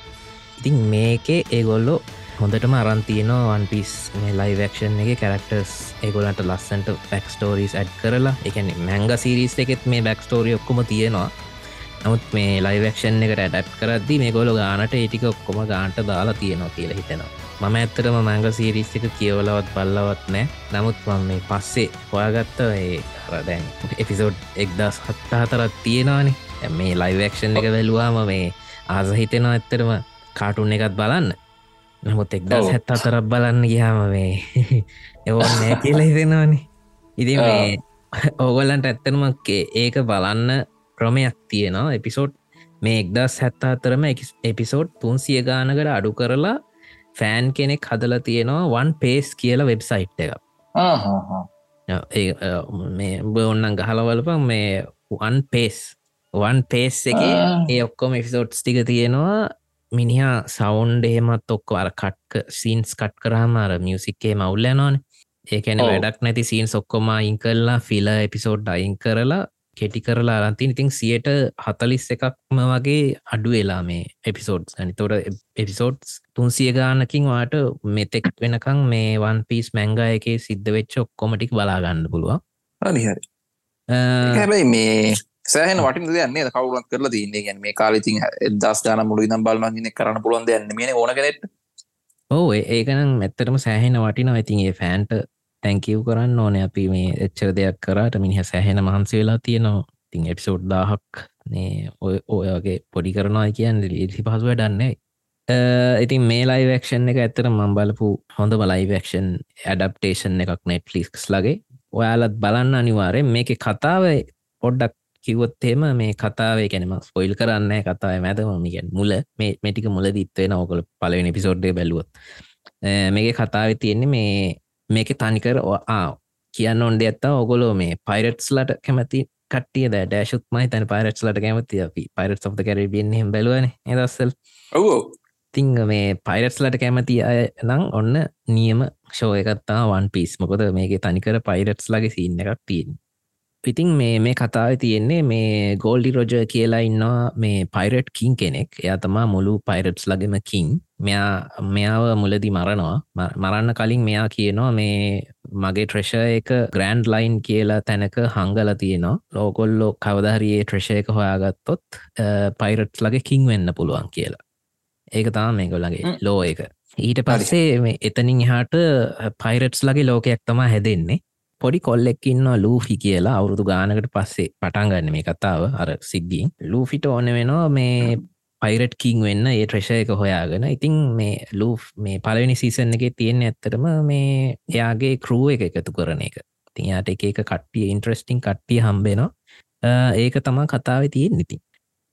ඉතින් මේකේ ඒගොල්ලෝ හොඳටම අරන්තියනවා වන් පිස් මේ ලයිවක්ෂන් එක කැරක්ටර්ස් ඒගොලන්ට ලස්සන්ට පැක්ස්ටෝරිස් ඇඩ් කරලා එකන මැංග සිරිස් එකෙත් මේ බැක්ස්ටෝරිය ඔක්කොම තියෙනවා. නමුත් මේ ලයිවක්ෂන් එකට ඇඩප් කරදදි මේ ගොලො ගානට ඒටික ඔක්කොම ගාන්ට දාලා තියෙනවා කියලා හිතෙනවා. මම ඇත්තරම මංග සීරිස් එක කියවලවත් බල්ලවත් නෑ. නමුත් මම මේ පස්සේ හොයාගත්ත ඒ රදැන් එපිසෝඩ් එක්දස් හත්තා හතරත් තියෙනවානේ මේ ලයිවක්ෂන් එක වැැලවාම මේ ආස හිතෙනවා ඇත්තරම කාටුන් එකත් බලන්න. නමුත් එක්දස් හැත් අතරක් බලන්න ගියාම මේ එවන් නෑ කියලා හිතෙනවානේ. ඉති මේ ඕගොල්ලන්ට ඇත්තනමක්කේ ඒක බලන්න ක්‍රමයක් තියෙනවා. එපිසෝඩ් මේ එක්දස් හැත්තා අතරම එපිසෝඩ් තුන්සිය ගානකට අඩු කරලා ෆෑන් කෙනෙක් හදල තියෙනවා වන් පේස් කියලා වෙබ්සයිට් එක මේ බොන්නන් ගහලවලප මේ වන් පේස් වන් පේස් එක ඒ ඔක්කොම එෆිසෝඩ්ස් ටික තියෙනවා මිනිහා සවන්් එහෙමත් ඔක්ක අර කට්ක සීන්ස් කට් කරහම අර මියසික්කේ මවුල්ල නොන ඒකැන වැඩක් නැති සීන් සොක්කොම අයින් කරලා ෆිල එපිසෝඩ් අයින් කරලා කෙටි කරලා අරන්තින් ඉතින් සියට හතලිස් එකක්ම වගේ අඩු වෙලා මේ එපිසෝඩ්ස් අනිතොට එපිසෝඩ්ස් තුන්සිය ගානකින් වාට මෙතෙක් වෙනකං මේ වන් පිස් මැංගා එකේ සිද්ධ වෙච්ච ඔක්කොමටික් බලාගන්න පුළුව හරිහරි හැබැයි මේ සෑහන වටින් දයන්නේ කවුලත් කරලා තින්නේ ගැන මේ කාලඉතින් දස් ගාන මුළු දම් බලන්න කරන්න පුළුවන් දෙන්න මේ ඕන කෙනෙට ඕ ඒකනම් මැත්තරම සෑහෙන වටින ඉතින් ඒ ෆෑන්ට තැංකව් කරන්න ඕන. අපි මේ එච්චර දෙයක් කරට මිනිහ සෑහෙන මහන්සි වෙලා තියෙනවා. තින් එපිසෝඩ් දාහක් නේ ඔය ඔයගේ පොඩි කරනවා කියන්න ඉසි පහසු වැඩන්නේ ඉතින් මේ ලයිවක්ෂන් එක ඇත්තර මම් බලපු හොඳ ලයිවක්ෂන් ඇඩප්ටේෂන් එකක් නෙට්ලික්ස් ලගේ ඔයාලත් බලන්න අනිවාරෙන් මේක කතාව පොඩ්ඩක් කිවොත්තේම මේ කතාවේ කැනම ස්පොයිල් කරන්න කතාව. මැතමමිගෙන් මුල මේ මටික මුල දිත්වේ නවකොල පලවෙනි පිසෝඩ්ඩේ බැලුවත්. මේක කතාව තියෙන්නේ මේ මේක තනිකර කියන්න ඔන්ඩ ඇත්තා ඔගොලෝ මේ පයිරට්ස් ලට කැමති කටිය ඩෑශුත් මයි තැන පයිරට්ස් ලට කැමති අපි. පයිරට් of කැරබියෙන් හෙම බලවන දස්සල් ඔවෝ තිංග මේ පයිරට්ස් ලට කැමති අය නම් ඔන්න නියම ෂෝ එකත්තා වන් පිස් මොකොද මේක තනිකර පයිරට්ස් ලගේ සින්න එකක් තියෙන් ඉතින් මේ මේ කතාව තියෙන්නේ මේ ගෝල්ඩි රොජ කියලා ඉන්නවා මේ පයිරට් කින් කෙනෙක්. එයා තමා මුළු පයිරට්ස් ලගෙම කින් මෙයා මෙයාව මුලදි මරනවා. මරන්න කලින් මෙයා කියනවා මේ මගේ ට්‍රෙෂ එක ග්‍රෑන්ඩ් ලයින් කියලා තැනක හංගල තියෙනවා. ලෝකොල්ලෝ කවදහරයේ ට්‍රෙෂ එක හොයාගත්තොත් පයිරට්ස් ලගේ කින් වෙන්න පුළුවන් කියලා. ඒක තාම මේකොල්ලගේ ලෝ එක. ඊට පස්සේ එතනින් එහාට පයිරට්ස් ලගේ ලෝකයක් තමා හැදෙන්නේ පොඩි කොල්ලෙක්කින්න ලූෆි කියලා අවුරුදු ගානකට පස්සේ පටන්ගන්න මේ කතාව අර සිද්ධියෙන්. ලූෆිට ඕන වෙනවා මේ පයිරට් කින් වෙන්න ඒ ට්‍රෙෂ එක හොයාගෙන. ඉතින් මේ ලූ මේ පලවෙනි සීසන් එක තියෙන ඇත්තරම මේ එයාගේ කරුව එක එකතු කරන එක. තියාට එක එක කට්ටිය ඉන්ට්‍රස්ටිං කට්ටිය හම්බෙනවා. ඒක තමා කතාව තියෙන් ඉතින්.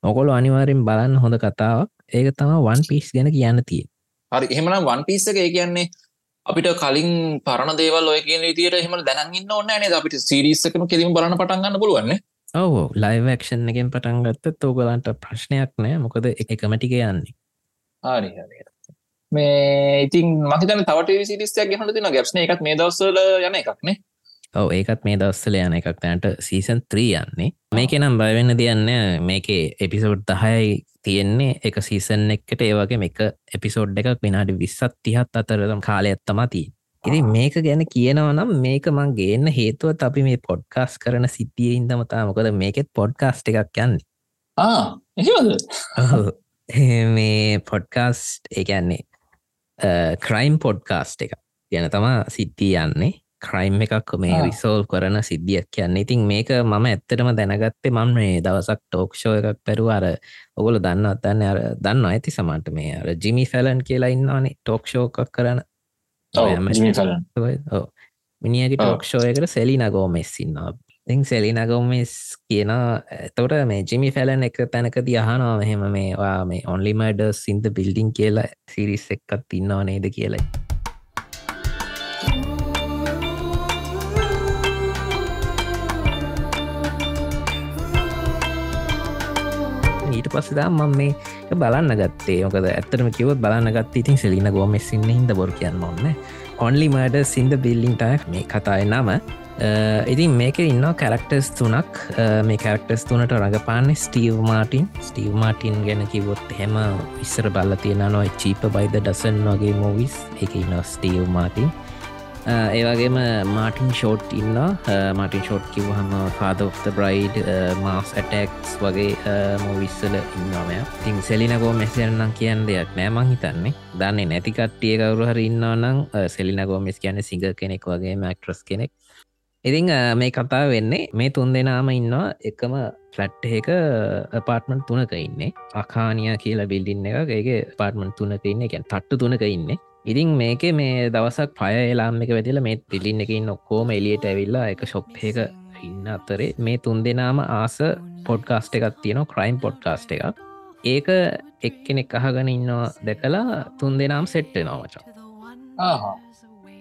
ඔකොල අනිවාරෙන් බලන්න හොඳ කතාවක්. ඒක තම වන් පිස් ගැන කියන්න තිය හරි එහෙමනම් වන් පිස්ස එක ඒ කියන්නේ අපිට කලින් පරණ දේවල් ඔය කියන විදියට එහෙම දැනගන්න ඕන්න නේද? අපිට සිරිස්සකම කෙරීම බලන්න පටන්ගන්න පුළුවන්න ඔව ලයිවක්ෂන් එකෙන් පටන්ගත්ත තෝගලන්ට ප්‍රශ්නයක් නෑ. මොකද එකමටික යන්නේ. හරි හරි. මේ ඉතින් මහිතන තවට සිරිස්යක් ගහන තින ගැප්න එකත් මේ දවස්සල යන එකක්නේ ඔව ඒකත් මේ දස්සල යන එකක්. තැනට සීසන් ත්‍රී යන්නේ. මේක නම් බයවෙන්න තියන්න මේකේ එපිසෝඩ් දහයයි තියෙන්නේ එක සීසන් එකට ඒවගේ එක එපිසෝඩ් එකක් විනාඩි විස්සත් තිහත් අතරම් කාලය ඇත්තමති ඉති මේක ගැන කියනවනම් මේක මං ගේන්න හේතුවත් අපි මේ පොඩ්කාස් කරන සිද්ධිය ඉදමතා මොකද මේකෙත් පොඩ්කාස්ට් එකක් යන්නේ. මේ පොඩ්කාස්ට් එකන්නේ ක්‍රයිම් පොඩ්කාස්ට් එක ගැන තමා සිද්ධිය යන්නේ ක්‍රයිම් එකක් මේ රිසෝල් කරන සිද්ධියක් කියන්න. ඉතින් මේක මම ඇත්තටම දැනගත්තේ මම මේ දවසක් ටෝක්ෂෝ එකක් පැරුව අර ඔගොල දන්න අර දන්න ඇති සමන්ට මේ අර ජිමි ෆැලන් කියලා ඉන්නවානේ ටෝක්ෂෝකක් කරන. මිනිියගේ ටෝක්ෂෝ එකට සෙලි නගෝමෙස් ඉන්නවා. ඉතින් සෙලි නගෝමෙස් කියන තොට මේ ජිමි ෆැලන් එක තැනක දියහනවා මෙහෙම මේවා මේ ඔන්ලිමඩ සිින්ද බිල්ඩිං කියලා සිරිස් එක්කත් ඉන්නවා නේද කියලයි ඊට පස්සදා මම මේ බලන්න ගත්තේ. මොකද ඇත්තටම කිවත් බලන්න ගත් ඉතින් සෙලින ගෝමෙස්සින්න හිද බොර කියන්න ඔන්න ඔන්ලි මඩ සිින්ද බිල්ලිින් ටක් මේ කතාය නම. ඉතින් මේක ඉන්න කැරක්ටර්ස් තුනක්. මේ කැරක්ටර්ස් තුනට රඟපාන්න ස්ටීව් මාටින් ස්ටීව් මාටින් ගැන කිවොත් හෙම ඉස්සර බල්ල තියෙන නොයි චීප බයිද ඩසන් වගේ මෝවිස් එක ඉන්න ස්ටීව් මාටින් ඒවගේම මාටින් ෂෝට් ඉන්න Martin short කිවහම father of the bride Mars attacks වගේ මෝවිස්සල ඉන්නමය තින් සෙලිනකෝ මෙසරන්නම් කියන්න දෙයක් නෑමං හිතන්නේ. දන්නේ නැති කට්ටිය කවරු හරි ඉන්නවනම් සෙලිනකෝ මෙස් කියන්න සිංහ කෙනෙක් වගේ මැක්ට්‍රස් කෙනෙක්. ඉතිං මේ කතා වෙන්නේ මේ තුන් දෙනාම ඉන්නවා. එකම ෆලට් එක පාර්ටමන් තුනක ඉන්නේ. අකානිය කියලා බිල්ඩින්න එක ඒගේ පාර්ටමන් තුනක ඉන්න. එකැන් තට්ටු තුනක ඉන්නේ. ඉතින් මේක මේ දවසක් පය එලාම් එක වැදිල මේ පිලින්න එකින් ඔක්කෝම එලියට ඇවිල්ලා එක ශොප් එක ඉන්න අත්තරේ මේ තුන් දෙනාම ආස පොඩ්කාස්ට එකක් තියෙන ක්‍රයිම් පොඩ්කාස්ට එකක්. ඒක එක්කෙනෙක් අහගන ඉන්නවා දැකලා තුන් දෙනම් සෙට්ට නොවචා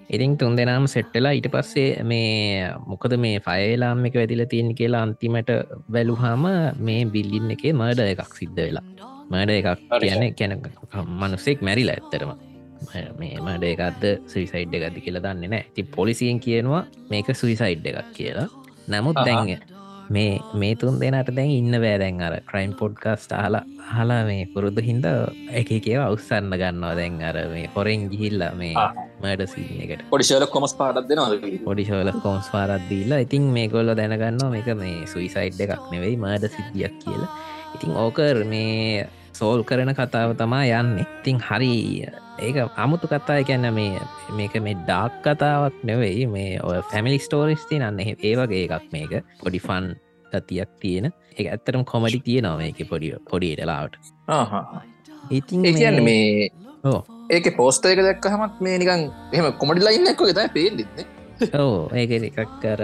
ඉරිං තුන් දෙනම් සෙට්ටලා ඊට පස්සේ මේ මොකද මේ ෆයලාම් එක වැදිල තියෙන කියලා අන්තිමට වැලුහාම මේ බිල්ලින්න එකේ මර්ඩ එකක් සිද්ධ වෙලා. මඩ එකක් කියන කැන මනුසෙක් මැරිලා ඇත්තරම මේමට ඒකත්ද සුවිසයිඩ් එකද කියලා දන්න නෑ ති පොලිසියෙන් කියනවා මේක සුවිසයිඩ් එකක් කියලා. නමුත් දැන්ග මේ මේ තුන් දෙනට දැන් ඉන්න බෑදැන් අර ක්‍රයිම් පොඩ්කස්ට හලා හලා මේ පුරුදු හින්ද එක කියව අවස්සන්න ගන්නවා දැන් අර මේ හොරෙන් ගිහිල්ලා මේ මඩ සීන එකට. පොඩිශල කොමස් පාටත් දෙෙනවා පොඩිශෝල කොම්ස් පාරත්දීලා ඉතින් මේ කොල්ල දැනගන්නවා මේක මේ සුයිසයිඩ් එකක් නෙවෙයි මඩ සිද්ධියක් කියලා. ඉතින් ඕකර් මේ සෝල් කරන කතාව තමා යන්න. ඉතිං හරි ඒක අමුතු කතා කියන්න මේ මේක මේ ඩාක් කතාවක් නෙවෙයි. මේ ඔය ෆැමිලි ස්ටෝරිස්ති නන්න ඒ වගේ එකක් මේක. පොඩි ෆන් ගතියක් තියෙන. එක ඇත්තරම් කොමඩි තියෙනවා මේක පොඩිය පොඩියටලාවට ඉතින් කියන්න මේ ඒක පෝස්ට එක දැක්ක හමත් මේ නිකන් එහම කොමඩි ලයින්නක් ත පේෙන්න්න ඕ ඒක එකක් කර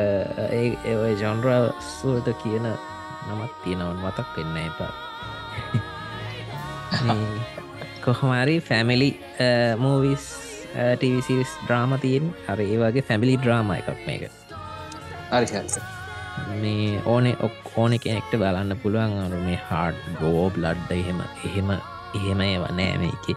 ඒ ජොන්රා සුවත කියන නමත් තියෙනවන් මතක් වෙන්න එපා කොහොමරි ෆැමිලි මූවිස් ටවිසිස් ඩ්‍රාම තියෙන්. අර ඒ වගේ ෆැමිලි ඩ්‍රාම එකක් මේක. මේ ඕන ඔක් ඕන කෙනෙක්ට බලන්න පුළුවන් අරු මේ හාඩ් ගෝබ් ලඩ්ඩ එහෙම එහෙම එහෙම ඒවනෑ මේක.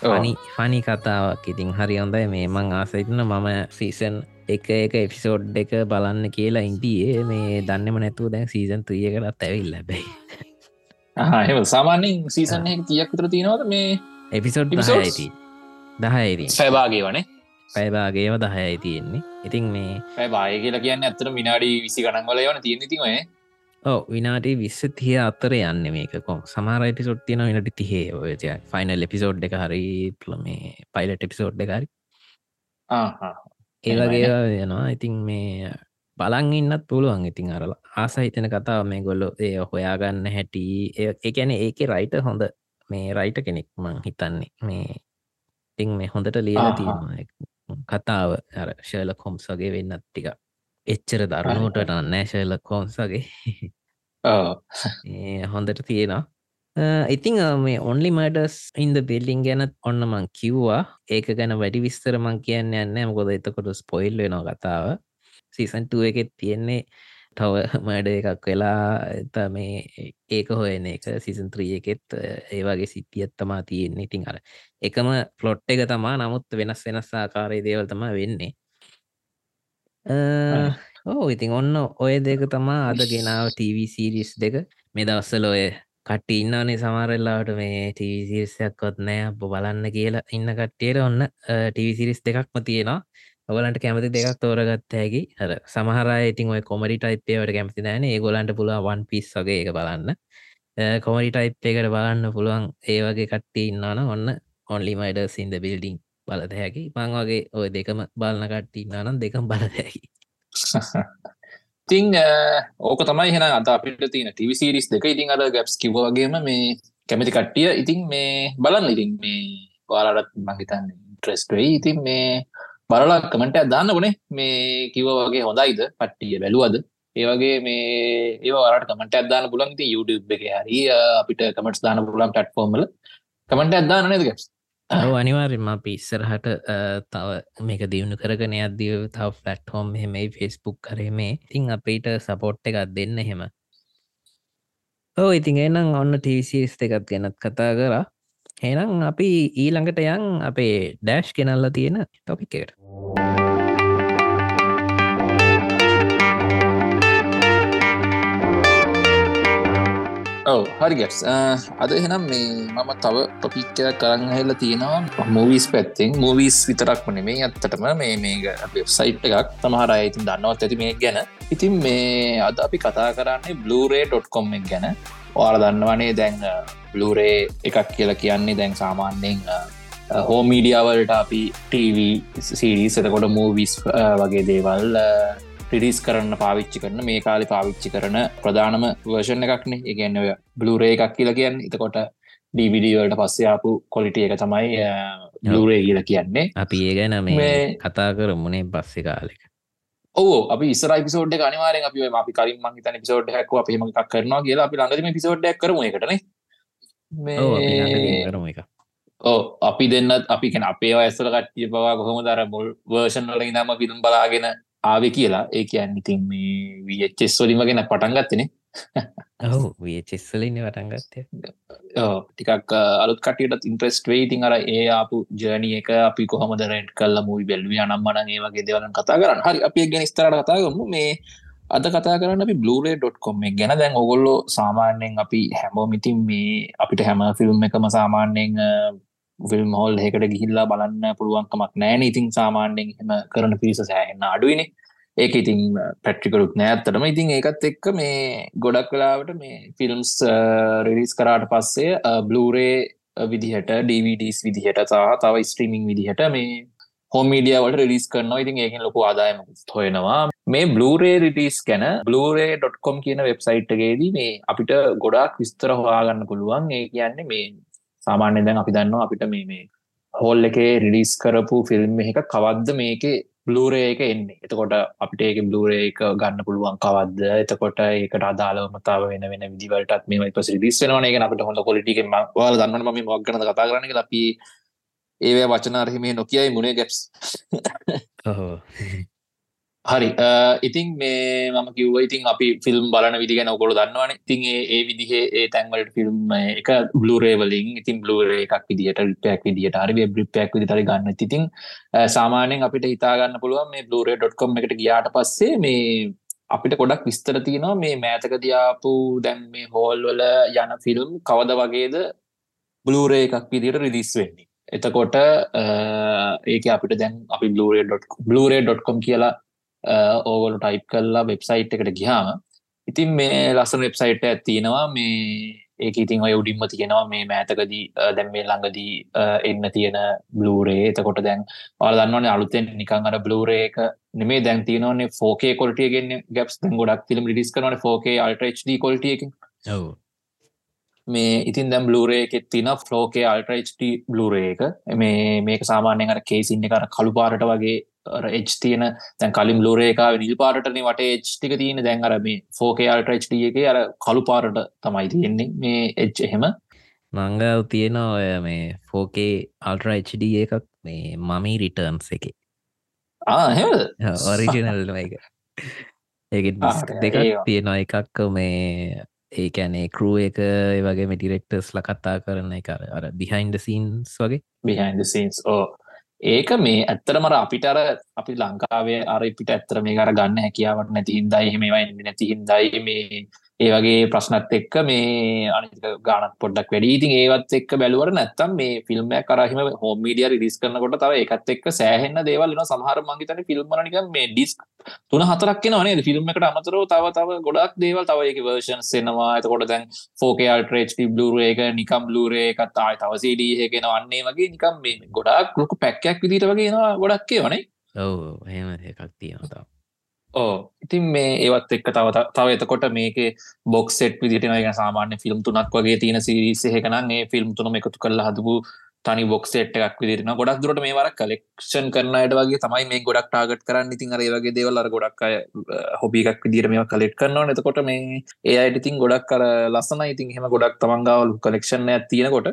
ෆනි ෆනි කතාවක්. ඉතින් හරි හොඳයි. මේ මං ආසයිටන මම සීසන් එක එක එපිසෝඩ් එක බලන්න කියලා ඉන්ටියේ මේ දන්නම නැතුව දැන් සීසන් ත්‍රිය කරත් ඇවිල් ලැබැයි එම සාමාන්‍යෙන් සීසන් තියක් විතර තියෙනවද මේ එපිසෝඩ් දහයිති දහයිති සැබාගේ වනේ පැබාගේව දහයයි තියෙන්නේ. ඉතින් මේ පැබාය කියලා කියන්න ඇත්තට විනාඩි විසි ගණන්වල යන තියෙන තිවය ඕ විනාටි විස්ස තිය අතර යන්න මේක. සමාරයිටි සොට් තියෙන විනට තිහේ. ඔයය ෆයිනල් එපිසෝඩ් එක හරි මේ පයිලට එපිසෝඩ් එකරි ඒවගේ වෙනවා. ඉතින් මේ බලන් ඉන්නත් පුළුවන් ඉතින් අරලා ආසහිතන කතාව මේ ගොල්ලො ඒ හොයාගන්න හැටි. ඒකැන ඒක රයිට හොඳ. මේ රයිට කෙනෙක් මං හිතන්නේ. මේ තිං මේ හොඳට ලියලා තියෙන කතාව අර ශර්ල කොම්සගේ වෙන්නත් ටික එච්චර දරුණුවට නෑ ශර්ල කෝම්සගේ හොඳට තියෙනවා. ඉතිං මේ ඔන්ලි මඩස් ඉන්ද බිල්ලිං ගැනත් ඔන්න මං කිව්වා. ඒක ගැන වැඩි විස්තර මං කියන්න යන්න මොකොද එතකොට ස්පොයිල් වෙනවා කතාව. සීසන්ටුව එකෙත් තියෙන්නේ තව මඩ එකක් වෙලා එත මේ ඒක හොයන එක සිසන්ත්‍රී එකෙත් ඒවාගේ සිටියත් තමා තියෙන්නේ. ඉතින් අර එකම ෆලොට් එක තමා නමුත් වෙනස් වෙනස් ආකාරය දේවල් තම වෙන්නේ. ඕ ඉතින් ඔන්න ඔය දෙක තමා අද ගෙනාව TV සිරිස් දෙක. මේ දවස්සල ඔය කට ඉන්නනේ සමාරල්ලාට මේ ටීසිරිසයක්කොත් නෑ අප බලන්න කියලා ඉන්න කට්ටියට ඔන්න ටීසිරිස් දෙකක්ම තියෙනවා ඔගලන්ට කැමති දෙකක් තෝරගත්ත හැකි. හර සමහරයි ඉතින් ඔය කොමඩි ටයිප්පේවට කැමති දෑන ඒ ගොලන්ට පුළුව වන් පිස් වගේ එක බලන්න. කොමඩි ටයිප් එකට බලන්න පුළුවන් ඒ වගේ කට්ටි ඉන්නන ඔන්න ඔන්ලිමයිඩ සින්ද බිල්ඩිං බලද හැකි. මං වගේ ඔය දෙකම බලන කට්ටි ඉන්නනම් දෙකම් බලදැකි තිං ඕක තමයි හෙන අත අපිට තින ටිවිසිරිස් දෙක. ඉතින් අද ගැප්ස් කිව්වාගේම මේ කැමති කට්ටිය ඉතින් මේ බලන්න. ඉතින් මේ වාලටත් මහිතන්න ට්‍රෙස්ට වෙයි. ඉතින් මේ බලලා කමට දාන්න ගොනේ මේ කිව වගේ හොඳයිද? පට්ටිය බැලුවද? ඒවගේ මේ ඒ වරට කමට අදදාන පුලන් ති YouTube එක හරි අපිට කමටස් දාන පුලන් ටෆෝර්මල කමට අදදාන නද ගැස් අනිවාර්යම පිස්සරහට තව මේක දියුණු කරගෙන අදදිව තව ෆලට්හෝම් හෙමයි ෆෙස්බුක් කරේ මේ. ඉතිං අපිට සපෝට් එකක් දෙන්න හෙම ඕ ඉතින් එනම් ඔන්න ටීසිස් එකත් ගැනත් කතා කරා. එනම් අපි ඊළඟට යන් අපේ ඩෑෂ් කෙනල්ල තියෙන ටොපිකට ඔව හරිගටස් අද එහෙනම් මේ මම තව ටොපික්කයක් කරන්න හෙල්ල තියෙනවා. මූවිස් පැත්තෙන්. මූවිස් විතරක් වන මේ ඇත්තටම මේ මේ වෙබ්සයිට් එකක්. තමහර අයිතින් දන්නවත් ඇති මේ ගැන. ඉතින් මේ අද අපි කතා කරන්නේ බ්ලරේ.කොම් එක ගැන. ඔයාල දන්නවනේ දැන් බ්ලරේ එකක් කියලා කියන්නේ දැන් සාමාන්‍යයෙන් හෝමීඩියාවලට අපි ටව සිරිස් එතකොට මූවිස් වගේ දේවල් රිඩිස් කරන්න පාවිච්චි කරන මේ කාලි පාවිච්චි කරන ප්‍රධානම වර්ෂණ එකක්න. ඔය බ්ලුරේ එකක් කියලා කියන්න. එතකොට ඩීවිඩවලට පස්සයාපු කොලිටිය එක තමයි ලුරේ කියලා කියන්නේ. අපි ඒ ගැන මේ කතා කරමුණේ පස්සෙ කාලෙක. ඕ අපි ඉස්ර පිසෝඩ් අනිවාරෙන් අපි අපි කරින් මං තන පිසෝඩ් හැක් අපිම එකක් කරනවා කියලා අපි ළඟදම පිසෝඩ්ඩක් කරම එකටන ඕ අපි දෙන්නත් අපි කෙන අපේ ඇස්සල කට්ටිය පවා කොහොම දර මුල් වර්ෂන් වල ඉදම පිතුම් බලාගෙන ආව කියලා. ඒ කියන්න ඉතින් මේ විච්චෙස් වලිම ගෙන පටන්ගත්තනේ ඔහු වියචෙස්සලින්න වටන්ගත්තය ටිකක් අලුත් කටියට ඉන්ට්‍රස්ට වේ ඉතින් අර ඒ ආපු ජර්නිය එක අපි කොහොමද රෙන්ට් කල්ල මුයි බැල්විය නම්මන ඒ වගේ දෙවලන් කතා කරන්න. හරි අපි ගැන ස්තරට කතාගමු මේ අද කතා කරන්න අපි බ්ලරේ.කොම් ගැන. දැන් ඔගොල්ලෝ සාමාන්‍යයෙන් අපි හැමෝමිතින් මේ අපිට හැම ෆිල්ම් එකම සාමාන්‍යයෙන් ෆිල්ම් හෝල් එකට ගිහිල්ලා බලන්න පුළුවන්කමක් නෑන ඉතින් සාමාන්‍යෙන් හෙම කරන පිරිස සෑහෙන්න අඩුවනි ඒක ඉතින් පැට්‍රිකරුත් නෑත්තටම ඉතින් ඒකත් එක්ක මේ ගොඩක් කලාවට මේ ෆිල්ම්ස් රිරිස් කරාට පස්සේ බ්ලරේ විදිහට ඩවිඩස් විදිහට සහ තව ස්ට්‍රීමිං විදිහට මේ හෝමීඩියවලට රිලිස් කරනවා. ඉතින් ඒකින් ලොකු ආදායම හොයෙනවා මේ බ්ලරේ රිටිස් ගැන බ්ලරේ.කොම් කියන වෙබ්සයිට්ගේදී මේ අපිට ගොඩක් විස්තර හොයාගන්න පුළුවන්. ඒ කියන්නේ මේ සාමාන්‍ය දැන් අපි දන්නවා අපිට මේ මේ හෝල් එකේ රිලිස් කරපු ෆිල්ම් එක කවද්ද මේක බ්ලූරේ එක එන්නේ? එතකොට අපිට ඒක බ්ලූරේ එක ගන්න පුළුවන් කවද්ද? එතකොට ඒකට අදාලවමතාව වෙන වෙන විදිවලටත් මේ පස රිස් වෙනන එක අපට හොඳ කොලිටික වාල දන්න ම මොක්ගන කතා කරන අපි ඒවය වචනාරහිමේ නොකියයි මුණේ ගැප්ස් හරි. ඉතින් මේ මම කිව්ව ඉතින් අපි ෆිල්ම් බලන විදිගෙන ඔකොල දන්නවන. ඉතින් ඒ විදිහේ ඒ තැන්වලට ෆිල්ම් එක බ්ලරේවලින් ඉතින් බ්ලරේ එකක් විදිට රිපයක් විදිට හරි බ්‍රිපයක් විදිටරි ගන්න. ඉතින් සාමානයෙන් අපිට හිතාගන්න පුළුවන් මේ බ්ලරේ.කොම් එකට ගියාට පස්සේ මේ අපිට ගොඩක් විස්තර තියෙනවා මේ මෑතක දයාපු දැන් මේ හෝල් වල යන ෆිල්ම් කවද වගේද බ්ලරේ එකක් විදිට රිදිස් වෙන්නේ එතකොට ඒක අපිට දැන් අපි බ්ලරේ බ්ලරේ.කොම් කියලා ඕගොලු ටයිප් කල්ලා වෙබ්සයිට් එකට ගියාම ඉතින් මේ ලස්සන වෙබ්සයිට් ඇත්තියෙනවා මේ ඒක ඉතින් ඔය උඩින්ම තියෙනවා. මේ මෑතකදී දැම් මේ ළඟදී එන්න තියෙන බ්ලූරේ එතකොට දැන් පාල දන්නවන අලුතෙන් නිකං අර බ්ලූරේ එක නෙමේ දැන් තියනවන්නේ ෆෝකේ කොල්ටියගෙන් ගැප්ස් දැන් ගොඩක් තිලම ලිස් කරන ෆෝකේ අල්ට්‍රHD කොල්ටියක මේ ඉතින් දැම් බ්ලූරේ එකෙත් තින ෆලෝකේ අල්ට්‍රHD බ්ලූරේ එක. මේ මේක සාමාන්‍යයෙන් අර කේසින්න කර කළු පාරට වගේ එච් තියෙන දැන් කලින් ලෝරේකා නිල් පාටන වට එච්ටික තියෙන දැන් අර මේ ෆෝකේ අල්ට්‍රච්ට එක අර කළු පාරට තමයි තියෙන්නේ මේ එච් එහෙම. මංගව තියෙන ඔය මේ ෆෝකේ අල්ට්‍රයිච්ඩ එකක් මේ මමී රිටර්න්ස් එක. ඔරිජිනල් එක. ඒ දෙක තියෙනවා. එකක් මේ ඒකැනේ කරූ එක වගේ මටිරෙක්ටර්ස් ලකත්තා කරන එක අර බිහින්ඩ සීන්ස් වගේ? බිහින්ඩ සීන්ස් ඕ ඒක මේ ඇත්තරමර අපිට අර අපි ලංකාවේ අර පිට ඇත්තර මේ කර ගන්න හැකියාවට නැති හින්දයි එහෙමයි නැති හින්දයි මේ ඒ වගේ ප්‍රශ්නත් එක්ක මේ අනික ගානත් පොඩ්ඩක් වැඩි. ඉතින් ඒවත් එක්ක බැලුවට නැත්තම් මේ ෆිල්ම් එකක් කරහිම හෝම් මීඩියා රිලීස් කරනකොට තව ඒකත් එක්ක සෑහෙන්න දේවල් වෙනවා. සමහර මං හිතන්නේ ෆිල්ම් වල නිකන් මේ ඩිස්ක් තුන හතරක් එනවා නේද? ෆිල්ම් එකට අමතරව තව තව ගොඩක් දේවල් තව ඒකේ වර්ෂන්ස් එනවා. එතකොට දැන් 4K Ultra HD Blu-ray එක නිකම් Blu-ray එකත් ආයි තව CD එකක එනවා. අන්නේ වගේ නිකම් මේ ගොඩක් ලොකු පැක් එකක් විදිහට වගේ එනවා ගොඩක් ඒවනේ ඔව් එහෙම එකක් තියෙනවා ඕ ඉතින් මේ ඒවත් එක්ක තව තව එතකොට මේක බොක් සෙට් විදිටන එක සාමාන්‍ය ෆිල්ම් තුනක් වගේ තියෙන සිරිසහකනම් ඒ ෆිල්ම් තුනම එකතු කරලා හදපු තනි බොක්සෙට් එකක් විදිරන ගොඩක් දුරට මේ වරක් කලෙක්ෂන් කරනයට වගේ තමයි මේ ගොඩක් ටාගට කරන්න. ඉතින් අර වගේ දේවල් අර ගොඩක් අය හොබික් විදිර මේ කලෙට් කරනවා නතකොට මේ ඒ අයට ඉතින් ගොඩක් කර ලස්සන ඉතින් හෙම ගොඩක් තමන්ගවල් කලෙක්ෂන් ඇ තියෙනකොට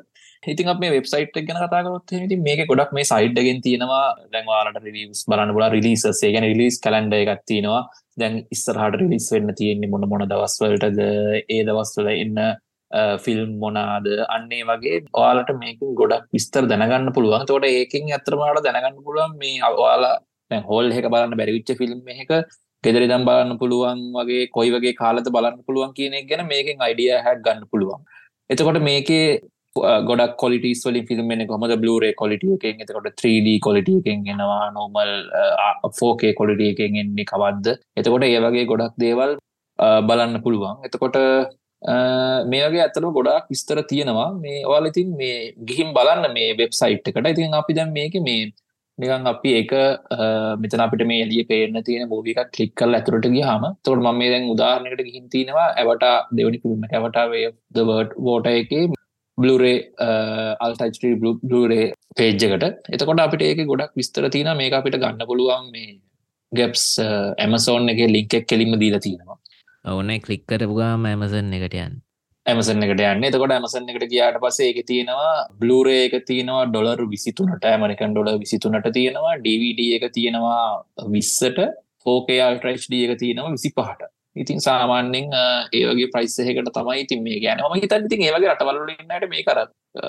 ඉතින් අප මේ වෙබ්සයිට් ගැන කතාකරොත් ති මේක ගොඩක් මේ සයිඩ්ගෙන් තියෙනවා. දැන්වාලට රිවස් බලන්න බලා රිලිසසේ ගැන රිලිස් කලන්ඩ එකක් තියෙනවා. දැන් ඉස්සරහට රිලිස් වෙන්න තියෙන්නේ මොන මොන දවස්වලටද ඒ දවස්වල එන්න ෆිල්ම් මොනාද? අන්නේ වගේ ඔයාලට මේකින් ගොඩක් විස්තර දැනගන්න පුළුවන්. තෝට ඒකින් ඇතරමට දැනගන්න පුළුවන් මේ අවාලා හෝල් එක බලන්න බැරිවිච්ච ෆිල්ම් එක ගෙදරිදම් බලන්න පුළුවන් වගේ කොයි වගේ කාලත බලන්න පුළුවන් කියන එක ගැන මේකෙන් අයිඩිය හැක් ගන්න පුළුවන්. එතකොට මේකේ ගොඩක් කොලිටස් වලින් ෆිල්ම්ෙන කොමද බ්ලරේ කොලිටිය එකෙන්. එතකොට 3D කොලිටිය එකෙන් ගෙනවා නෝමල් ෆෝකේ කොලිටිය එකෙන් එන්නේ කවද්ද? එතකොට ඒ වගේ ගොඩක් දේවල් බලන්න පුළුවන්. එතකොට මේගේ ඇතර ගොඩක් විස්තර තියෙනවා. මේ ඔයාල ඉතින් මේ ගිහිම් බලන්න මේ වෙබ්සයිට් එකට. ඉතින් අපි දැන් මේක මේ නිකන් අපි එක මෙතන අපිට මේ එලිය පේන තියෙන මූවික කලික් කල් ඇතුරට ගිය හම තොට ම මේ දැන් උදාහරණකට ගිහින් තියෙනවා ඇවට දෙවනි පිල්ම ඇවටාවේ දවර්ඩ් වෝට එක බ්ලරේ අල්ටයිස්ට්‍රී බ්ලරේ පේජ්ජකට එතකොට අපිට ඒක ගොඩක් විස්තර තියන මේ අපිට ගන්න පුළුවන් මේ ගැප්ස් ඇමසෝන් එක ලිංකෙක් කෙලින්ම දීලා තියෙනවා. ඕන කලික්කරපුගාම ඇමසන් එකට යන්න. ඇමසන් එකට යන්න. එතකොට ඇමසන් එකට ගියාට පස්සේ එක තියෙනවා බ්ලූරේ එක තියෙනවා ඩොලර් විසිතුනට ඇමරිකන් ඩොල විසිතුනට තියෙනවා. DVD එක තියෙනවා විස්සට. ෆෝකේ අල්ට්‍රයිස්්ඩ එක තියෙනවා විසි පහට ඉතින් සාමාන්‍යෙන් ඒවගේ ප්‍රයිස්සහකට තමයි ඉතින් මේ ගැන ම හිතන් ඉතින් ඒවගේ රටවල්ලන්නට මේ කර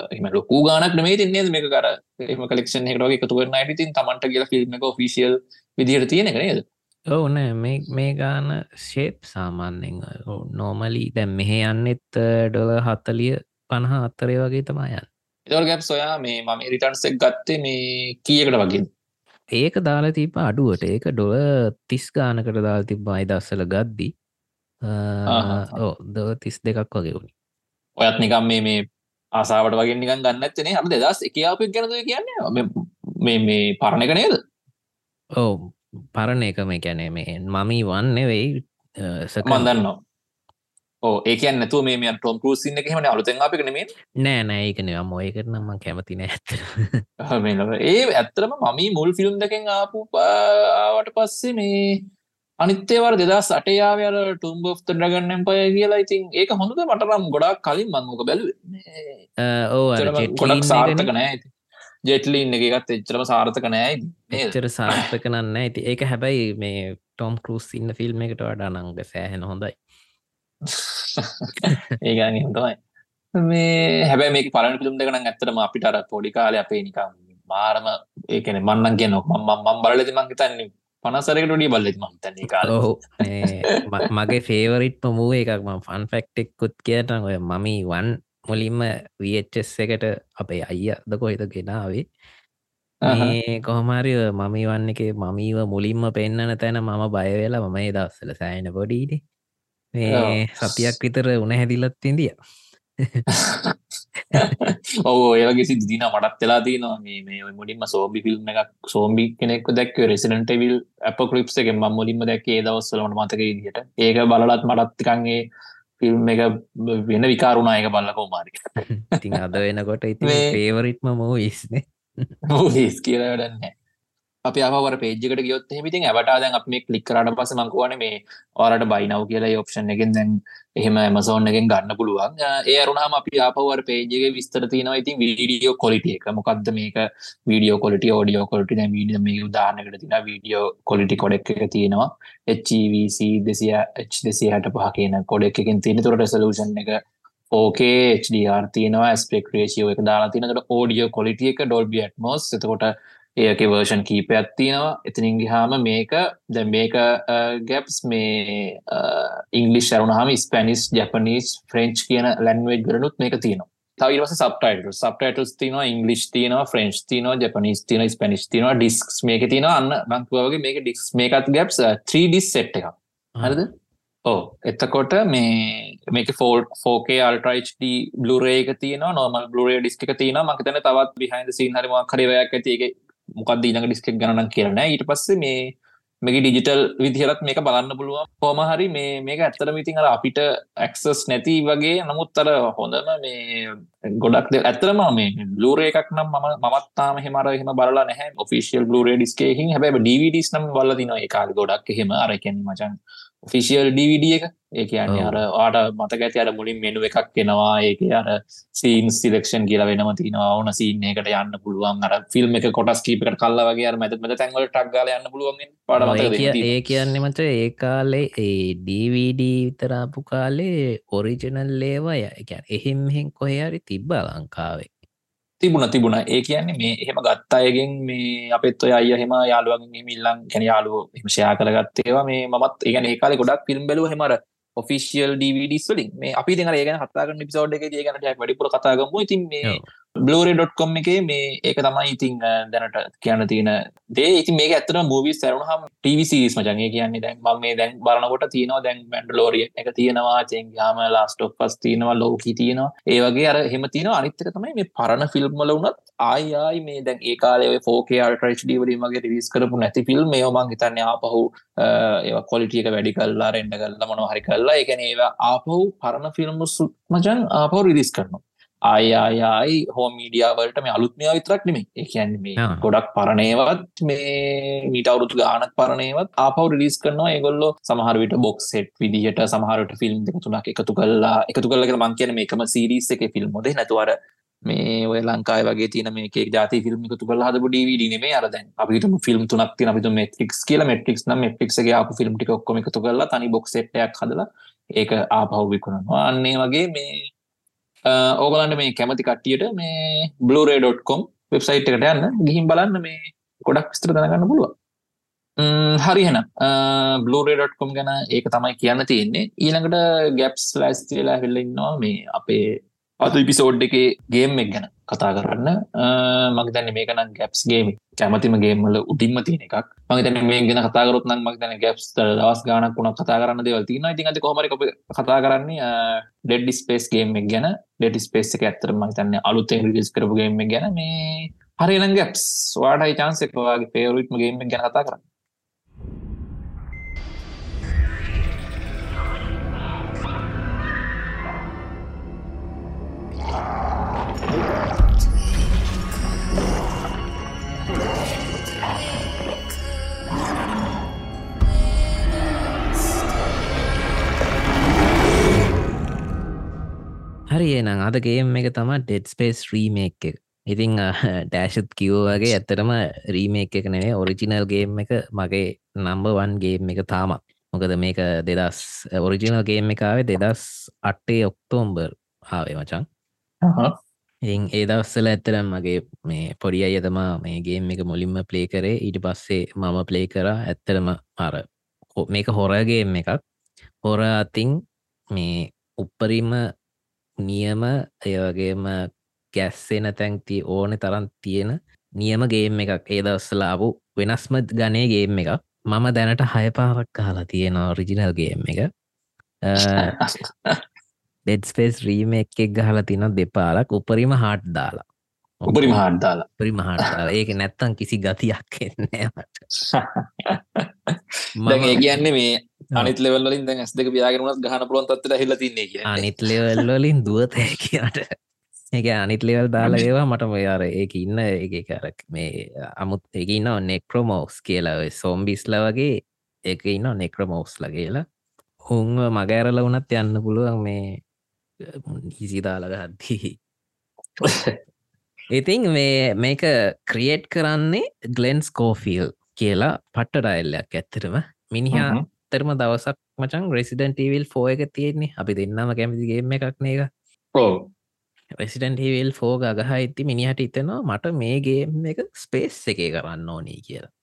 එම ලොකු ගානක් මේ තින්නේ මේ කර එම කලෙක්ෂන් එකටගේ එකතු කරන්නට ඉතින් තමන්ට කියල ෆිල්ම් එක ෆිසිියල් විදිහට තියෙන නේද? ඕන මේ ගාන ශේප් සාමාන්‍යෙන් නෝමලි දැම් මෙහ යන්නෙත් ඩොල හත්තලිය පණහ අත්තරය වගේ තමයන් එදර්ගැප් සොයා මේ මම රිටන්සෙක් ගත්තේ මේ කියකට වගේ ඒක දාලා තිබ අඩුවට. ඒක ඩොල තිස් ගානකට දාල් තිබ අයිදස්සල ගද්දි ඕ දව තිස් දෙකක් වගේ වුණි. ඔයත් නිකම් මේ මේ ආසාාවට වගේ නිකන් ගන්න ඇත්තනේ හම දෙදස් එක අපක් ගැනද කියන්නේ මේ මේ පරණක නේද? ඕ පරණ එක මේ කැනේ මේ මමී වන්න වෙයි මන්දන්නවා ඕ ඒකන්න නැතු මේ ටොම් පරසින්න එකහම අලුතෙන් අපික නෙමේ නෑ. නෑ ඒකන මොයකට නම්ම කැමති නෑ ඇත්ත. ඒ ඇත්තරම මමී මුල් ෆිල්ම් දෙකෙන් ආපු ආවට පස්සේ මේ අනිත්‍යවර දෙදා සටයාවර ටුම්බ ඩගන්නම් පය කියලා. ඉතින් ඒක හොඳද? මටනම් ගොඩක් කලින් මංගෝක බැලු ගොඩක් සාර්ථක නෑ ජෙටලින්න එකත් එච්චරම සාර්ථක නෑ එච්චර සාර්ථක නන්න ඇති ඒක හැබැයි මේ ටොම් කරුස් ඉන්න ෆිල්ම් එකට වඩා නංග සෑහෙන හොඳයි. ඒගනි හොඳමයි. මේ හැබැ මේ පලන පිළුම් දෙකන ඇත්තරම අපිට අර පොඩි කාල අපේ නිකම් මාරම ඒකන මන්නන් කිය නොක් ම ම බලලති මං තන්නේ පනසරකට ඩිය බල්ලෙත් මතන්නේ කාල. මගේ ෆේවරිට් පමුව එකක් ම ෆන් ෆෙක්ටෙක් කුත් කියටන ඔය මමී වන් මුලින්ම වස් එකට අපේ අයියද කොහිත ගෙනාවේ. කොහමාරය මමී වන්න එක මමීව මුලින්ම පෙන්න්නන තැන මම බයවෙලා මම ඒ දස්සල සෑන පොඩීට මේ සතියක් විතර උන හැදිලත් ඉදිය ඔව ඒගේ සිදින මටත් වෙලා තියනවා. මේ මේ මුලින්ම සෝබි ෆිල්ම් එකක් සෝම්බි කෙනෙක් දැක් රෙසිඩට විල් අප කලිප්ස එක ම මුලින්ම දැක්ේ දවස්සලට මතක දිට ඒක බලලත් මටත්තිකන්ගේ ෆිල්ම් එක වෙන විකාරුණා එක බල්ලකෝ මාරි ඉතින් අද වෙනකොට ඉති පේවරිට්ම මෝ ඉස්නේ මූස් කියලා වැඩන්නේ අප අවර පේජ්කට ගයොත් හිමිතින් ඇවට දැන් අප මේ කලික් කරට පස මංකුවන මේ ඕරට බයිනව කියලා ඔප්ෂන් එකෙන් දැන් එහෙම ඇමසෝන් එකෙන් ගන්න පුළුවන්. ඒ අරුණහම අපි ආපවර පේජගේ විස්තර තියනවා. ඉතින් වීඩියෝ කොලිටිය එක. මොකක්ද මේක? වීඩියෝ කොලිට ෝඩියෝ කොලිට වීඩිය මේ උදානකට තින වීඩියෝ කොලිටි කොඩෙක් එක තියෙනවා. HVC දෙසිය H දෙසිය හට පහ කියන කොඩෙක් එකින් තියෙන. තුර රෙසලූෂන් එක ඕකේ HDR තියෙනවා. ස්පෙක් රේෂියෝ එක දාලා තිනකට ෝඩියෝ කොලිටිය එක ඩොල්බි ඇටමෝස් එතකොට ඒක වර්ෂන් කීපයක් තියෙනවා. එතිනින් ගහාම මේක ද මේක ගැප්ස් මේ ඉංගලිස් අරුණහම ස්පැනිස් ජපනිස් ෆ්‍රෙන්ච් කියන ලැන්වෙජ් ගරනුත් මේක තියෙනවා. තවස සප්ටයිට සප්ටයිටස් තිනවා ඉංගලිස් තියනවා ෆ්‍රෙන්ච් තිනවා ජපනිස් තින ස්පනිස් තිනවා ඩිස්ක් මේක තියෙන අන්න බංකුවගේ මේක ඩික්ස් මේකත් ගැප්ස් 3ඩිස් සෙට් එක හරිද? ඕ එතකොට මේ මේක ෆෝල් ෆෝකේ අල්ටයිHD බ්ලුරේ එක තියන නොමල් බ්ලුරේ ඩිස්ක තියන මකතන තවත් බිහින්ද සීහරම කරවයක් ඇතිගේ මොකක්ද ඊළඟ ඩිස්කෙක් ගණන් කියරන ඊට පස්සේ මේ මේක ඩිජිටල් විදිහලත් මේක බලන්න පුළුවන්. කොම හරි මේ මේක ඇත්තර මිතින් අර අපිට ඇක්සස් නැති වගේ. නමුත් අර හොඳම මේ ගොඩක් ඇතරම මේ ලූර එකක් නම් ම මත්තාම හෙමර හෙම බලලා නැහැ. ඔෆිසිල් ලූරේ ඩිස්කේහින් හැබ ඩවිඩස් නම් බල දින ඒකාල් ගොඩක් හෙම අරකැන් මචන් ෆිසිියල් DVD එක? ඒ කියන්නේ අර ආට මතක ඇති අර මුලින් මෙනුව එකක් කෙනවා ඒක අර සීන් සිලක්ෂන් කියලා වෙනම තිනවා ඕන සීන් එකට යන්න පුළුවන්. අර ෆිල්ම් එක කොටස් කීපකට කල්ල වගේ මැත මත තැන්වල ටක්ගල යන්න පුළුවන් පඩ ඒ කියන්නේ මච ඒ කාලේ ඒ DVD විතරාපු කාලේ ඔරිජනල් ලේවය එක එහෙම් මෙහෙන් කොහරි තිබ්බ ලංකාවේ තිබුණ තිබුණ. ඒ කියන්නේ මේ එහෙම ගත්ත අයගෙන් මේ අපත් ඔය අය හෙම යාළුවගේ මිල්ලං කැන යාලුව ෂයා කරගත්තේවා මේ මත් ඒගන ඒකාල ගොඩක් ෆිල්ම් බැලුව හෙමර ඔෆිසිියල් ඩවිඩ වලින් මේ අපි ගෙන ඒගෙන කතාගන්න පිසෝඩ් එක ගනට වැඩිපුර කතාගම ඉතින් මේ බ්ලෝරේ.කොම් එක මේ ඒක තමයි ඉතිං දැනට කියන්න තියෙන දේ. ඉති මේ ඇත්තර මූවී සැරුණහම ටවිසිස් මචන්ගේ කියන්නේ දැන් ම මේ දැන් බලනකොට තියනවා දැන් මැන්ඩ ලෝරිය එක තියෙනවා චෙන්ගාම ලාස්ටෝක් පස් තියෙනවා ලෝකී තියෙනවා. ඒවගේ අර හෙම තියෙන අනිත්තක තමයි මේ පරණ ෆිල්ම්මල වුනත් ආයයි මේ දැන් ඒ කාලේ ෆෝකේ අල්ට්‍රයි් වලීමගේ රිවිස් කරපු නැති ෆිල්ම් මේෝමන් හිතන්නේ ආපහු ඒ කොලිටියක වැඩි කල්ලා රෙන්ඩ කල්ල මොන හරි කල්ලා එකන ඒවා ආපහු පරණ ෆිල්ම් මචන් ආපහු රිදිස් කරනවා. ආයායයි හෝ මීඩියාවලට මේ අලුත්මයා විතරක් නෙමේ ඒකැන් මේ ගොඩක් පරණයවත් මේ මීට අවුරුතු ගානක් පරණයවත් ආපව රිලිස් කරනවා. ඒගොල්ලො සමහරවිට බොක් සෙට් විදිහට සමහරට ෆිල්ම් දෙක තුනක් එකතු කල්ලා එකතු කල්ල මං කියන මේකම සිරිස් එක ෆිල්ම් ොද නැතුවර මේ ඔය ලංකායි වගේ තින මේ ජාති ෆිල්ම් එකතු කල හදපු ඩවිඩ නේ අරදැන් අපිට ෆිල්ම් තුනක් තින අපිතු මෙටික්ස් කියල. මෙටික්ස් නම් මෙටික්ගේ අප ෆිල්ම් ටික් ඔක්කොම එකතු කරලා තනි බොක් සෙට්යක් හදලා ඒක ආපහු විකුණනවා. අන්නේ වගේ මේ ඕගලන්ට මේ කැමති කට්ටියට මේ බ්ලෝරේ.කොම් වෙබ්සයිට් එකට යන්න ගිහිම් බලන්න මේ ගොඩක් විස්තර දැනගන්න පුළුව හරිහෙන බ්ලෝරේ.කොම් ගැන ඒක තමයි කියන්න තියෙන්නේ. ඊළඟට ගැප්ස් ලෑස්තිලා වෙල්ලඉන්නවා මේ අපේ අතු ඉපිසෝඩ් එක ගේම් එක් ගැන කතා කරන්න. මක් දැන්න මේකනම් ගැප්ස් ගේම කැමතිම ගේම්මල උඩින්ම තියෙන එකක්. මගේ තැන මේ ගෙන කතාකරොත් නම් මක් දැන ගැප්ස් දවස් ගානක් වුණ කතා කරන්න දෙවල් තින ඉතින් අති කොමරි කතා කරන්නේ ඩෙඩ්ඩි ස්පේස් ගේම් එක ගැන. ඩෙඩි ස්පේස් එක ඇත්තර මක් තන්න අලුත්තෙන් රිස් කරපු ගේම ගැන. මේ හරිනම් ගැප්ස් වාටයි චාන්සෙක්වාගේ පේරුත්ම ගේම ගැන කතා කරන්න. හරි එනම් අදගේම් එක තම ඩෙඩ් ස්පේස් රීමේක් එක. ඉතිං ඩෑශත් කිවෝ වගේ ඇත්තරම රීමේක් එක නෙවේ ඔරිජිනල් ගේම් එක මගේ නම්බවන්ගේම් එක තාමත්. මොකද මේක දෙදස් ඔරිජිනල් ගේම් එකාවේ දෙදස් අට්ටේ ඔක්තෝම්බර් ආවේ මචන් ඉතින් ඒ දවස්සල ඇත්තරම් මගේ මේ පොඩි අය තමා මේ ගේම් එක මුලින්ම ප්ලේ කරේ. ඊට පස්සේ මම ප්ලේ කර. ඇත්තරම අර මේක හොරගේම් එකක්. හොර අතින් මේ උපරිම නියම ඒවගේම ගැස්සෙන තැන්ති ඕන තරන් තියෙන නියම ගේම් එකක්. ඒ දවස්සලාපු වෙනස්ම ගනේ ගේම් එක මම දැනට හයපාරක් කාලා තියෙන ඔරිජිනල් ගේම් එක ඩෙඩ්ස්පේස් රීම එකක් ගහලා තින දෙපාලක් උපරිම හාට් දාලා. උපරිම හාට් දාලා. උපරිම හාට් ඒක නැත්තන් කිසි ගතියක් එන්නට මම කියන්නේ මේ අනිත් ලෙවල්ලින් දැන් ඇස් දෙක පියාගෙනනත් ගහන පුලොන් තත්ට හිල තින්නේ කිය අනිත් ලෙවල්වලින් දුවතෑ කියට ඒක අනිත් ලෙවල් දාලා ඒවා මට මොයාර ඒක ඉන්න එක කරක් මේ අමුත් එක ඉන්න නෙක්‍රමෝස් කියලා. සෝම්බිස්ල වගේ එක ඉන්න නෙක්‍රමෝස් ලගේලා හුන්ව මගෑරල වනත් යන්න පුළුවන් මේ හිසිදාලග හද්දී ඉතින් මේ මේක ක්‍රියේට් කරන්නේ ගලෙන්ස් කෝෆිල් කියලා පට්ට ඩයිල්ලයක් ඇත්තරම මිනිහා තරම දවසක් මචන් රෙසිඩන් ටවිල් ෆෝ එක තියෙන්නේ. අපි දෙන්නම කැමතිගේම එකක් නේක රෙසිඩන්ට හිවල් ෆෝ ගහ ඇති මිනිහට ඉතනවා මට මේගේ එක ස්පේස් එක කරන්න ඕනී කියලා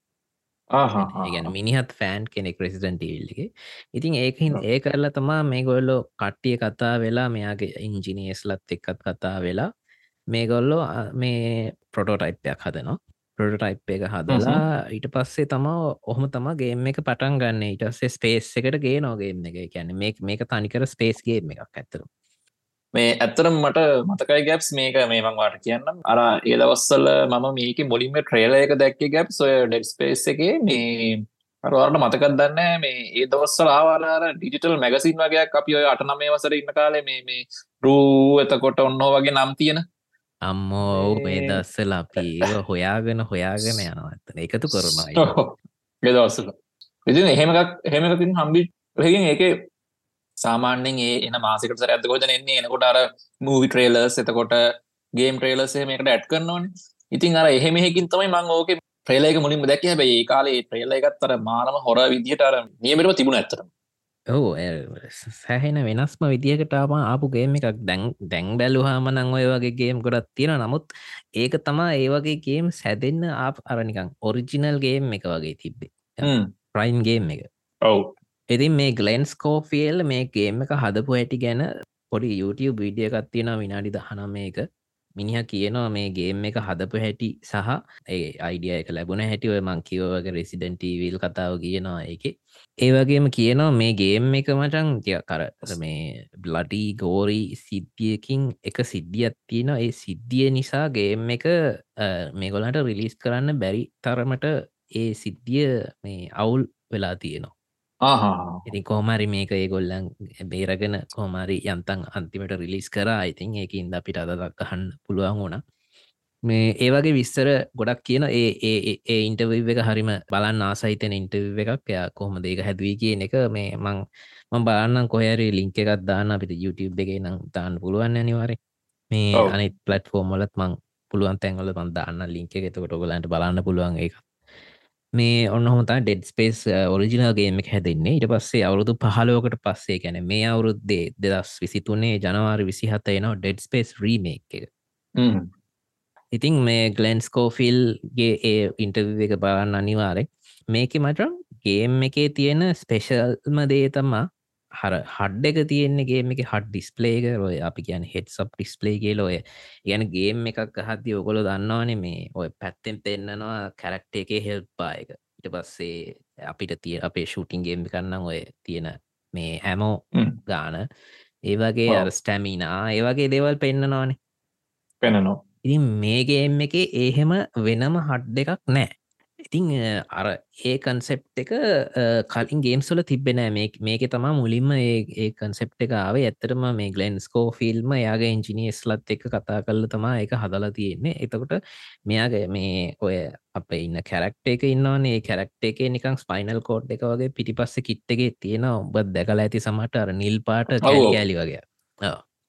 ගැන මිනිහත් ෆෑන් කෙනෙක් රෙසිඩන්ට ල්ලගේ ඉතින් ඒකහින් ඒ කරලා තමා මේ ගොල්ලෝ කට්ටිය කතා වෙලා මෙයාගේ ඉංජිනේස්ලත් එක්කත් කතා වෙලා මේ ගොල්ලෝ මේ ප්‍රොටෝටයිප්යක් හදනවා. ප්‍රොටයිප් එක හදලා ඊට පස්සේ තම ඔහම තම ගේම එක පටන් ගන්න. ඉටස්සේ ස්පේස් එකට ගේ නෝගේම එක. කියැන මේ මේක තනිකර ස්පේස්ගේ එකක් ඇතර මේ ඇත්තරම් මට මතකයි ගැප්ස් මේක මේමංවාට කියන්නම්. අර ඒ දවස්සල මම මේක මුලින්ම ට්‍රේල එක දැක්ක ගැප් ඔය ඩෙඩ් ස්පේස් එක. මේ අරවාරට මතකත් දන්න මේ ඒ දවස්සල ආවාලාර ඩිජිටල් මැගසින් වගේයක් අපි ඔය අටනමේ වසර ඉන්න කාලේ මේ මේ රූ එතකොට ඔන්නෝ වගේ නම් තියෙන. අම්මෝ ඔවු මේ දස්සල අපි හොයාගෙන හොයාගෙන යනවත්තන එකතු කරුණා ගෙදවස්සල ඉතින් එහෙමකක් එහෙමකතින් හම්බි රහෙකින් ඒක සාමාන්‍යෙන් ඒ එන මාසිකට සර ඇතකොජන එන්නේ එනකොට අර මූවි ට්‍රේලර්ස් එතකොට ගේම් ට්‍රේලර්සේ මේකට ඇට් කරනවන. ඉතින් අර එහෙමෙහකින් තමයි මං ඕක ප්‍රේලේක මුලින්ම දැක හැබයි ඒ කාලේ ප්‍රේල එකත්තර මානම හොර විදිහට අර නියමටම තිබුණ ඇතරම ඔහු සැහෙන වෙනස්ම විදිහකටම ආපුගේම එකක්. දැන් දැන් බැලුහාම නං ඔය වගේ ගේම් ගොඩත් තියෙන නමුත් ඒක තමා ඒ වගේ ගේම් සැදන්න ආප අරනිකං ඔරිජිනල් ගේම් එක වගේ තිබ්බේ. ප්‍රයින්ගේම් එක. ඔව් ඉතින් මේ ගලන්ස් කෝෆියල් මේ ගේම් එක හදපු ඇටි ගැන පොඩි YouTube විඩිය එකත්තියෙන විනාඩි දහනම එක මිනිහ කියනවා මේ ගේම් එක හදපු හැටි සහ ඒ අයිඩිය එක ලැබුණ හැටිව මං කිවවගේ රෙසිඩන්ටීවිල් කතාව කියනවා එක ඒ වගේම කියනවා මේ ගේම් එක මටන් තිය කර මේ බ්ලඩී ගෝරී සිද්ධියකින් එක සිද්ධියත් තියෙන ඒ සිද්ධිය නිසා ගේම් එක මේගොලට රිලිස් කරන්න බැරි තරමට ඒ සිද්ධිය මේ අවුල් වෙලා තියෙනවා. ඉතින් කෝමරි මේක ඒගොල්ලන් බේරගෙන කෝමරි යන්තන් අන්තිමට රිලිස් කර. ඉතින් ඒක ඉන්ද අපිට අදදක්කහන්න පුළුවන් ඕන මේ ඒවගේ විස්තර ගොඩක් කියන ඒ ඒ ඉන්ටවව් එක හරිම බලන්න ආසහිතන ඉන්ටව් එකක්. එයා කොහොම දේක හැදවී කියන එක මේ මං මං බලන්න කොහරි ලිංක එකත් දාන්න. අපිට YouTube එක නම් තාන්න පුළුවන් අනිවාරය මේ අනි පලට්ෆෝර්ම් වලත් මං පුළුවන් තැන්වල මන් දාන්න ලිංක එකතකොට ඔගලන්ට බලන්න පුළුවන් එක මේ ඔන්න හොතා ඩෙඩ් ස්පේස් ඔරිජිනල්ගේම හැදෙන්නේ. ඉට පස්සේ අවුරුදු පහලෝකට පස්සේ ගැන මේ අවුරුද්දේ දෙදස් විසිතුනේ ජනවාරි විසිහත එනවා ඩෙඩ් ස්පේස් රීමේක් එක. ඉතින් මේ ගලන්ස්කෝෆිල්ගේ ඒ ඉන්ටව් එක බලන්න අනිවාරෙක් මේක මට ගේම් එකේ තියෙන ස්පෙෂල්ම දේ තමා හර හඩ් එක තියෙන්නේගේ එක හඩ් ඩිස්පලේක රොය අපි කියන හෙට සබ් ඩිස්පලේගේ ලෝය ගැන ගේම් එකක් හදදි ඔකොල දන්නවානේ මේ ඔය පැත්තෙන් පෙන්න්නනවා කැරක්ට එක හෙල්පායක ඉට පස්සේ අපිට තිය අපේ ෂූටින්ගේම් කන්නම් ඔය තියෙන මේ හැමෝ. ගාන. ඒවගේ අර ස්ටැමිනා ඒවගේ දේවල් පෙන්න්නනවානේ පෙනනවා ඉතින් මේගේම් එක ඒහෙම වෙනම හඩ් එකක් නෑ ඉතිං අර ඒ කන්සෙප් එක කලින් ගේම්ස්වල තිබෙන මේක තමා මුලින්ම ඒ කන්සෙප් එක ආවේ. ඇත්තරම මේ ගලන්ස්කෝ ෆිල්ම් යාගේ ඉංජිනියස්ලත් එක කතා කල්ල තමා එක හදලා තියෙන්නේ. එතකොට මෙයාගේ මේ ඔය අප ඉන්න කැරක්ට එක ඉන්නවන්නේ කැරක්ට එක නිකං ස්පයිනල් කෝඩ් එක වගේ පිටිපස්ස කිට්ටගේ තියෙන ඔබත් දැකල ඇති සමට අර නිල් පාට කෑලි වගේ.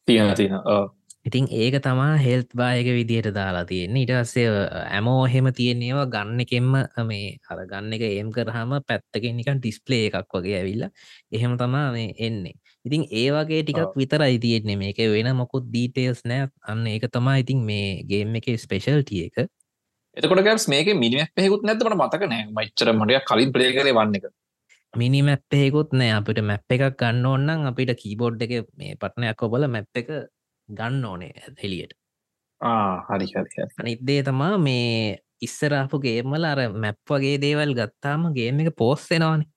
තියෙන තියෙන ඉතින් ඒක තමා හෙල්ත් බායක විදියට දාලා තියෙන්නේ. ඉටස්සේ ඇමෝ එහෙම තියෙන්නේවා ගන්න එකෙන්ම මේ අර ගන්න එක ඒම් කරහම පැත්තකින් නිකන් ඩිස්පලේ එකක් වගේ ඇවිල්ලා එහෙම තමා මේ එන්නේ. ඉතින් ඒ වගේ ටිකක් විතරයි තියෙන්නේ. මේක වෙන මොකුත් දීටේල්ස් නෑ අන්න ඒක තමා ඉතින් මේ ගේම් එක ස්පෙශල්ටිය එක. එතකොට ගැස් මේක මිනිමක් පෙකුත් නැතකට මතක නෑ. මච්චර මටිය කලින් ප්‍රේ කරේ වන්න එක. මිනි මැප්පෙකුත් නෑ. අපිට මැප් එකක් ගන්න ඕන්නම් අපිට කීබෝඩ් එක මේ පටනයක් ඔබල මැප් එක ගන්න ඕනේ එලියට හරි අනිත්දේ තමා මේ ඉස්සරාපු ගේමල අර මැප් වගේ දේවල් ගත්තාම ගේම එක පෝස්සෙනවානේ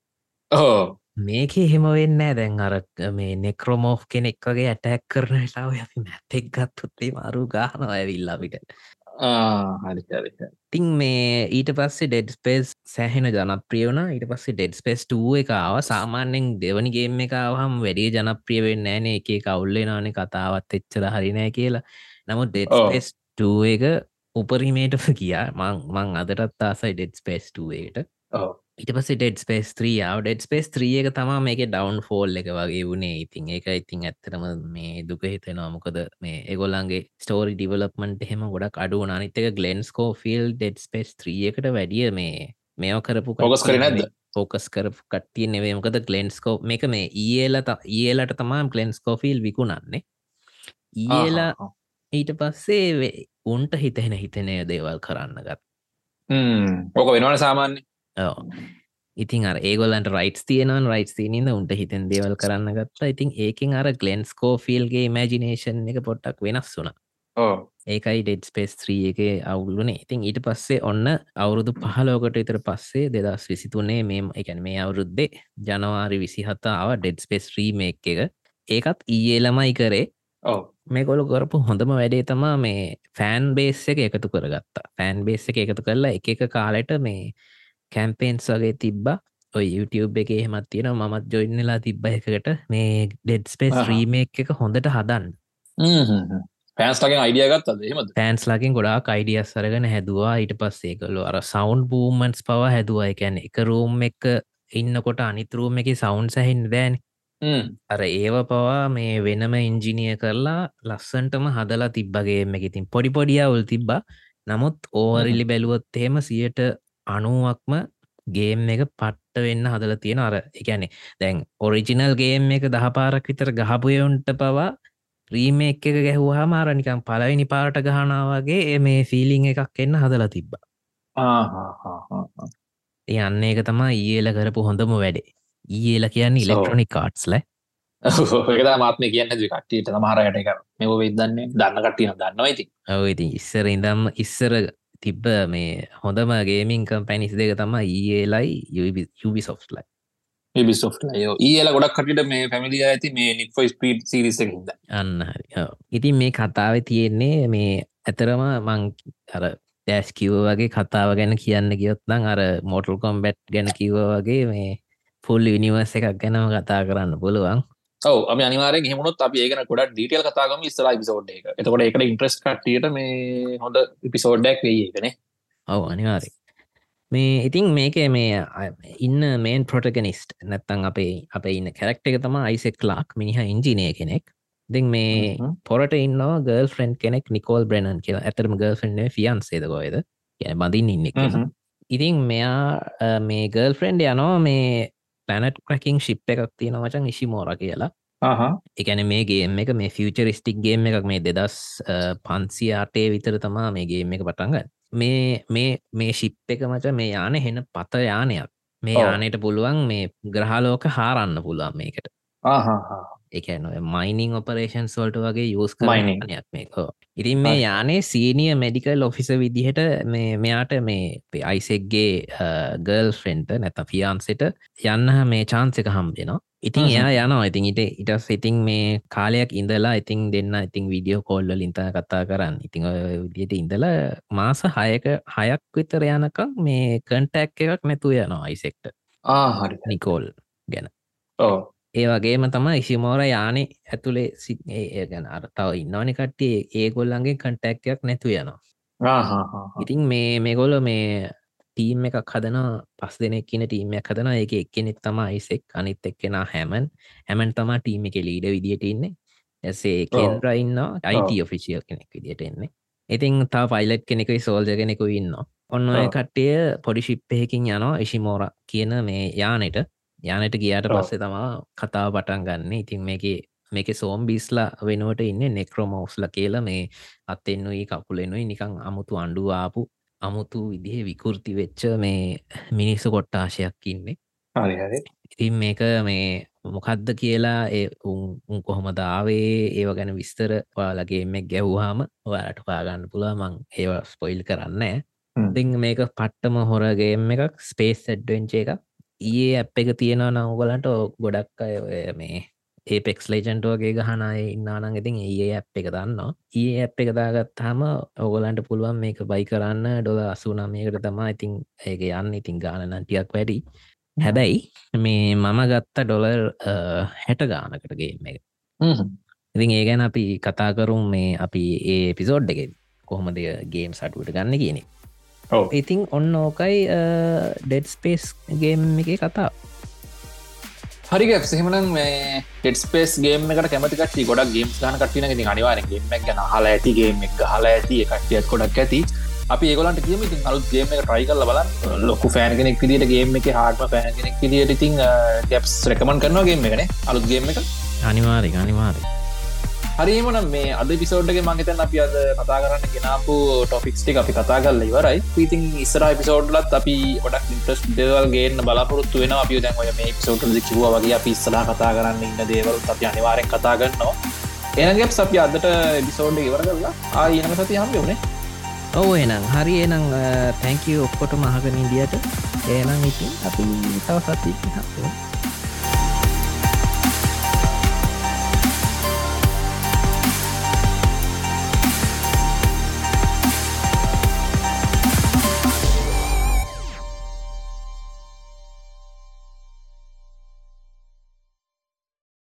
ඕ මේක එහෙම වෙන්න දැන් අර මේ නෙක්‍රෝමෝ් කෙනෙක් වගේ ඇටැක් කරන ලාව අපි මැත්තෙක් ගත්තුත්තේ මරු ගානවා ඇවිල්ලාපිට තින් මේ ඊට පස්සේ ඩෙඩ් ස්පේස් සෑහෙන ජනප්‍රියවන ඊට පස්සේ ඩෙඩ් ස්පේස් ටුව එකාව සාමාන්‍යෙන් දෙවනිගේම එකවහම් වැඩේ ජනප්‍රියවෙන්න ෑනේ. එක කවුල්ලේ නානේ කතාවත් එච්චර හරිනෑ කියලා. නමුත් ඩෙඩ් ස්පේස් ටුව එක උපරිමේටම කියා මං මං අදටත් ආසයි ඩෙඩ් ස්පේස් ටුවේට ඉට පස ඩෙඩ් ස්පේස් ත්‍රියාව ඩෙඩ් ස්පේස් ත්‍රියක තමා මේක ඩවන් ෆෝල් එක වගේ වුණේ. ඉතින් ඒක ඉතින් ඇත්තරම මේ දුක හිතෙනවා. මොකද මේ එගොල්ලන්ගේ ස්ටෝරි ඩිවලප්මන්ට එහෙම ගොඩක් අඩු අනිතක ගලන්ස්කෝ ෆිල් ඩෙඩ් ස්පේස් ත්‍රියකට වැඩිය මේ මේෝ කරපු පොකස් කර නැද ෆෝකස් කරපු කට්ටිය නෙවේ මොකද ගලන්ස්කෝ මේක මේ ඒලට ඒලට තමා ගලන්ස්කෝෆිල් විකුණන්නේ. ඒලා ඊට පස්සේ උන්ට හිතෙන හිතනය දේවල් කරන්න ගත් ඕක වෙනවන සාමාන්‍ය ඉතින් අර ඒගොල්ලන්ට රයිටස් තියනවන් රයිටස් තියනද උන්ට හිතන් දේවල් කරන්න ගත්තා. ඉතින් ඒකින් අර ගලන්ස්කෝ ෆිල්ගේ මජිනේෂන් එක පොට්ටක් වෙනස් වුන ඒකයි ඩෙඩ් ස්පේස් ත්‍රී එක අවුලුනේ. ඉතින් ඊට පස්සේ ඔන්න අවුරුදු පහලෝකට ඉතර පස්සේ දෙදස් විසිතුනේ මේ එකැන මේ අවුරුද්දේ ජනවාරි විසිහතාව ඩෙඩ් ස්පේස් ්‍රීම එක. ඒකත් ඊයේ ළමයි කරේ. මේ කොළු කරපු හොඳම වැඩේ තමා මේ ෆෑන් බේස් එක එකතු කරගත්තා. ෆෑන් බේස් එක එකතු කරලා එක කාලෙට මේ කැම්පේන්ස් වගේ තිබ්බා. ඔය YouTube එක එහෙමත් තියෙන මත් ජොයින්නලා තිබ්බ එකකට. මේ ඩෙඩ් ස්පේස් ්‍රීම එක හොඳට හදන්න. පෑන්ස්ලගෙන් අයිඩියගත් එහම පෑන්ස් ලකින් ගොඩාක් අයිඩිය සරගෙන හැදවා. ඊට පස්සේ කළු අර සෞන්් බූමන්ස් පව හැදවා. එකැන එක රූම් එක ඉන්නකොට අනිතරූම එක සෞන්් සැහින් දෑන් අර ඒව පවා මේ වෙනම ඉංජිනිය කරලා ලස්සන්ටම හදලා තිබ්බගේ එක. ඉතින් පොඩි පොඩියවුල් තිබ්බා. නමුත් ඕවරිලි බැලුවොත් එහෙම සියට අනුවක්ම ගේම් එක පට්ට වෙන්න හදල තියෙන අර එකැනෙ දැන් ඔරිජිනල් ගේම් එක දහපාරක් විතර ගහපුයොන්ට පවා රීම එක ගැහවා මාරනිකම් පලවිනි පාට ගහනාවගේ මේ ෆිලිං එකක් එන්න හදලා තිබ්බා. යන්න එක තමා ඒල කරපු හොඳම වැඩේ. ඒල කියන්නේ ඉලෙක්ට්‍රොනික් කාට්ස්ල ඒකතා මාත්ම කියන්න කට්ටියට. මහරයට එක මෙව වෙදන්නේ දන්න කට්ටිය දන්නවා ඉති ඔව ඉති ඉස්සර ඉදම් ඉස්සර තිබ්බ මේ හොඳම ගේමින් කම්පැනිස් දෙක තම ඒලයි යුබි සොෆ්ලයි ඒල ගොඩක් කටිට මේ පැමිලි ඇති මේ නිෆෝ ස්පීඩ් සිරිස හිද අන්න ඉතින් මේ කතාව තියෙන්නේ මේ ඇතරම මං අර ඩෑස් කිව වගේ කතාව ගැන කියන්න කියොත්නම් අර මෝටල් කොම්බැට් ගැන කිව වගේ මේ ෆුල් විනිවර්ස එකක් ගැනම කතා කරන්න පුළුවන් ඔව අම අනිවාරෙන් හෙමුණොත් අපි ඒගෙන ගොඩක් ඩීටල් කතාගම ඉස්සලා පිසෝඩ් එක. එතකොට එකට ඉන්ට්‍රස් කටියට මේ හොඳ පිසෝඩ්ඩක් වෙයගෙන ඔව අනිවාරෙක් මේ ඉතින් මේක මේ ඉන්න මේන් පොටගනිස්ට් නැත්තං අපේ අප ඉන්න කැරක්ට එක තම අයිසෙක් ලාක් මිනිහ ඉංජිනය කෙනෙක්. දෙ මේ පොරට ඉන්නවා ගල් ෆ්‍රන්් කෙනෙක් නිකෝල් බ්‍රනන් කියලා. ඇතරම ගල් ෆ්‍රන්් ෆියන් සේදකොයද බඳින් ඉන්න ඉතින් මෙයා මේ ගල් ෆ්‍රෙන්ඩ් යනවා මේ පැනට් ක්‍රකින් ශිප් එකක් තියෙන වචන් ඉශිමෝර කියලා. එකන මේ ගේම එක මේ ෆියචරිස්ටික් ගේම් එකක් මේ දෙදස් පන්සි ආටේ විතර තමා මේ ගේම් එක පටන්ගන්න මේ මේ මේ ශිප් එක මච මේ යාන හෙන පත යානයක්. මේ යානයට පුළුවන් මේ ග්‍රහලෝක හාරන්න පුළුවන් මේකට එකන මයිනිං ඔපරේෂන් සෝල්ට වගේ යස් කරනයක් මේකෝ. ඉතින් මේ යානේ සීනිය මෙඩිකල් ඔෆිස විදිහට මේ මෙයාට මේ අයිසෙක්ගේ ගර්ල් ෆ්‍රෙන්ට නැත ෆියන්සට යන්න මේ චාන්සක හම්බෙනවා. ඉතින් එයා යනවා. ඉතින් ඉට ඉටස් ඉතින් මේ කාලයක් ඉඳලා ඉතින් දෙන්න ඉතින් විඩියෝ කෝල්ල ලින්ත කතා කරන්න. ඉතිං විදියට ඉඳල මාස හයක හයක් විතර යනකම් මේ කන්ටැක් එකක් නැතු යනවා අයිසෙක්ට. ආහරි නිකෝල් ගැන. ඕ ඒ වගේම තම ඉසිමෝර යානේ ඇතුළේ සිඒ ගැන අර්තාව ඉන්නවනි කට්ටිය. ඒගොල්ලන්ගේ කන්ටැක්යක් නැතු යනවා. ඉතින් මේ මේගොල මේ ටීම් එකක් හදන පස් දෙනෙක් කියන ටීමයක් හදන එක එක්කෙනෙක් තමයිසෙක් අනිත් එක්කෙන හැමන් හැමන් තමා ටීම එක ලීඩ විදිට ඉන්න. ඇසේ කෙන්රයින්න අයිට ඔෆිසිියල් කෙනෙක් විදිට එන්නේ ඉතින් තා පයිලට් කෙනෙකයි සෝල්ජ කෙනෙකු ඉන්න ඔන්න ඔය කට්ටිය පොඩි ශිප්පයකින් යනවා. ඉශිමෝර කියන මේ යානෙට යානට ගියාට පස්සේ තමා කතාව පටන් ගන්න. ඉතින් මේක මේක සෝම් බිස්ලා වෙනුවට ඉන්න නෙක්‍රෝමෝස්ල කියලා මේ අත්තෙන්නුයි කකුලෙනුයි නිකං අමුතු අන්ඩුවාපු අමුතු විදිහ විකෘති වෙච්ච මේ මිනිස්සු කොට්ටාශයක් ඉන්නේ. ඉතින් මේක මේ මොකක්ද කියලා ඒ උන් කොහොම දාවේ ඒව ගැන විස්තර ඔයාලගේ මෙ ගැව්වාම ඔයාලට පාගන්න පුළුව මං ඒව ස්පොයිල් කරන්න. ඉතිං මේක පට්ටම හොරගේම එකක් ස්පේස් ඇඩ්වෙන්ච එකක් ඒ ඇප් එක තියෙනවා නවගලන්ට ගොඩක් අය මේ ඒපෙක්ස් ලේජන්ට වගේ ගහනය ඉන්නානං ඉතින් ඒ ඇප් එක දන්නවා. ඒ ඇප් එක දාගත්තාම ඔගලන්ට පුළුවන් මේක බයි කරන්න. ඩොල අසුනාමයකට තමා ඉතින් ඒක යන්න. ඉතින් ගානනටියක් වැඩි. හැබැයි මේ මම ගත්ත ඩොලර් හැට ගානකටගේ එක. ඉතින් ඒ ගැන අපි කතා කරුම් මේ අපි ඒ පිසෝඩ් එක කොහොමද ගේම් සටුවට ගන්න කියනෙ ඉතින් ඔන්න ඕකයි ඩෙඩ් ස්පේස් ගේම් එක කතා හරිග සහමන මේ ෙඩස්පේස් ගේම එකට කැමතිකට ගොඩක් ගේම් ගන කටින ති අනිවාරගේම ගැන හල ඇතිගේ එක් හල ඇති කටියත් කොඩක් ඇති. අපි ඒගොලන්ට කියම ඉතින් අලුත් ගේම එක ට්‍රයි කල බල ලොකු ෆෑන් කෙනෙක් විදිට ගේම එක හාටම පෑන් කෙනෙක් විදිට ඉතින් ගැප්ස් රැකමන් කරනවා ගේම එකන අලුත් ගේම එක. අනිවාරි අනිවාරි හරිමන මේ අද පිසෝඩ්ගේ මංගතන් අපි අද කතා කරන්න ගෙනාපු ටොෆික්ස්ටි අපි කතා කල්ල ඉවරයි. පිතින් ඉස්සර පිසෝඩ්ලත් අපි ොඩක් ඉන්ට්‍රස් දේවල් ගේන්න බලාපොරොත්තු වෙන අපි දැන් ඔය මේ පිසෝටල් කිව වගේ අපි ඉස්සලා කතා කරන්න ඉන්න දේවල් අපි අනිවාරෙන් කතා ගන්නවා එනගැප් අපි අදට බිසෝඩ් ඉවර කරලා ආ ඉනම සති හම් යුණේ ඔව එනම් හරි එනම් තැංකව ඔක්කොට මහගනින්දියට ඒනම් ඉතින් අපි තව සති හත්ව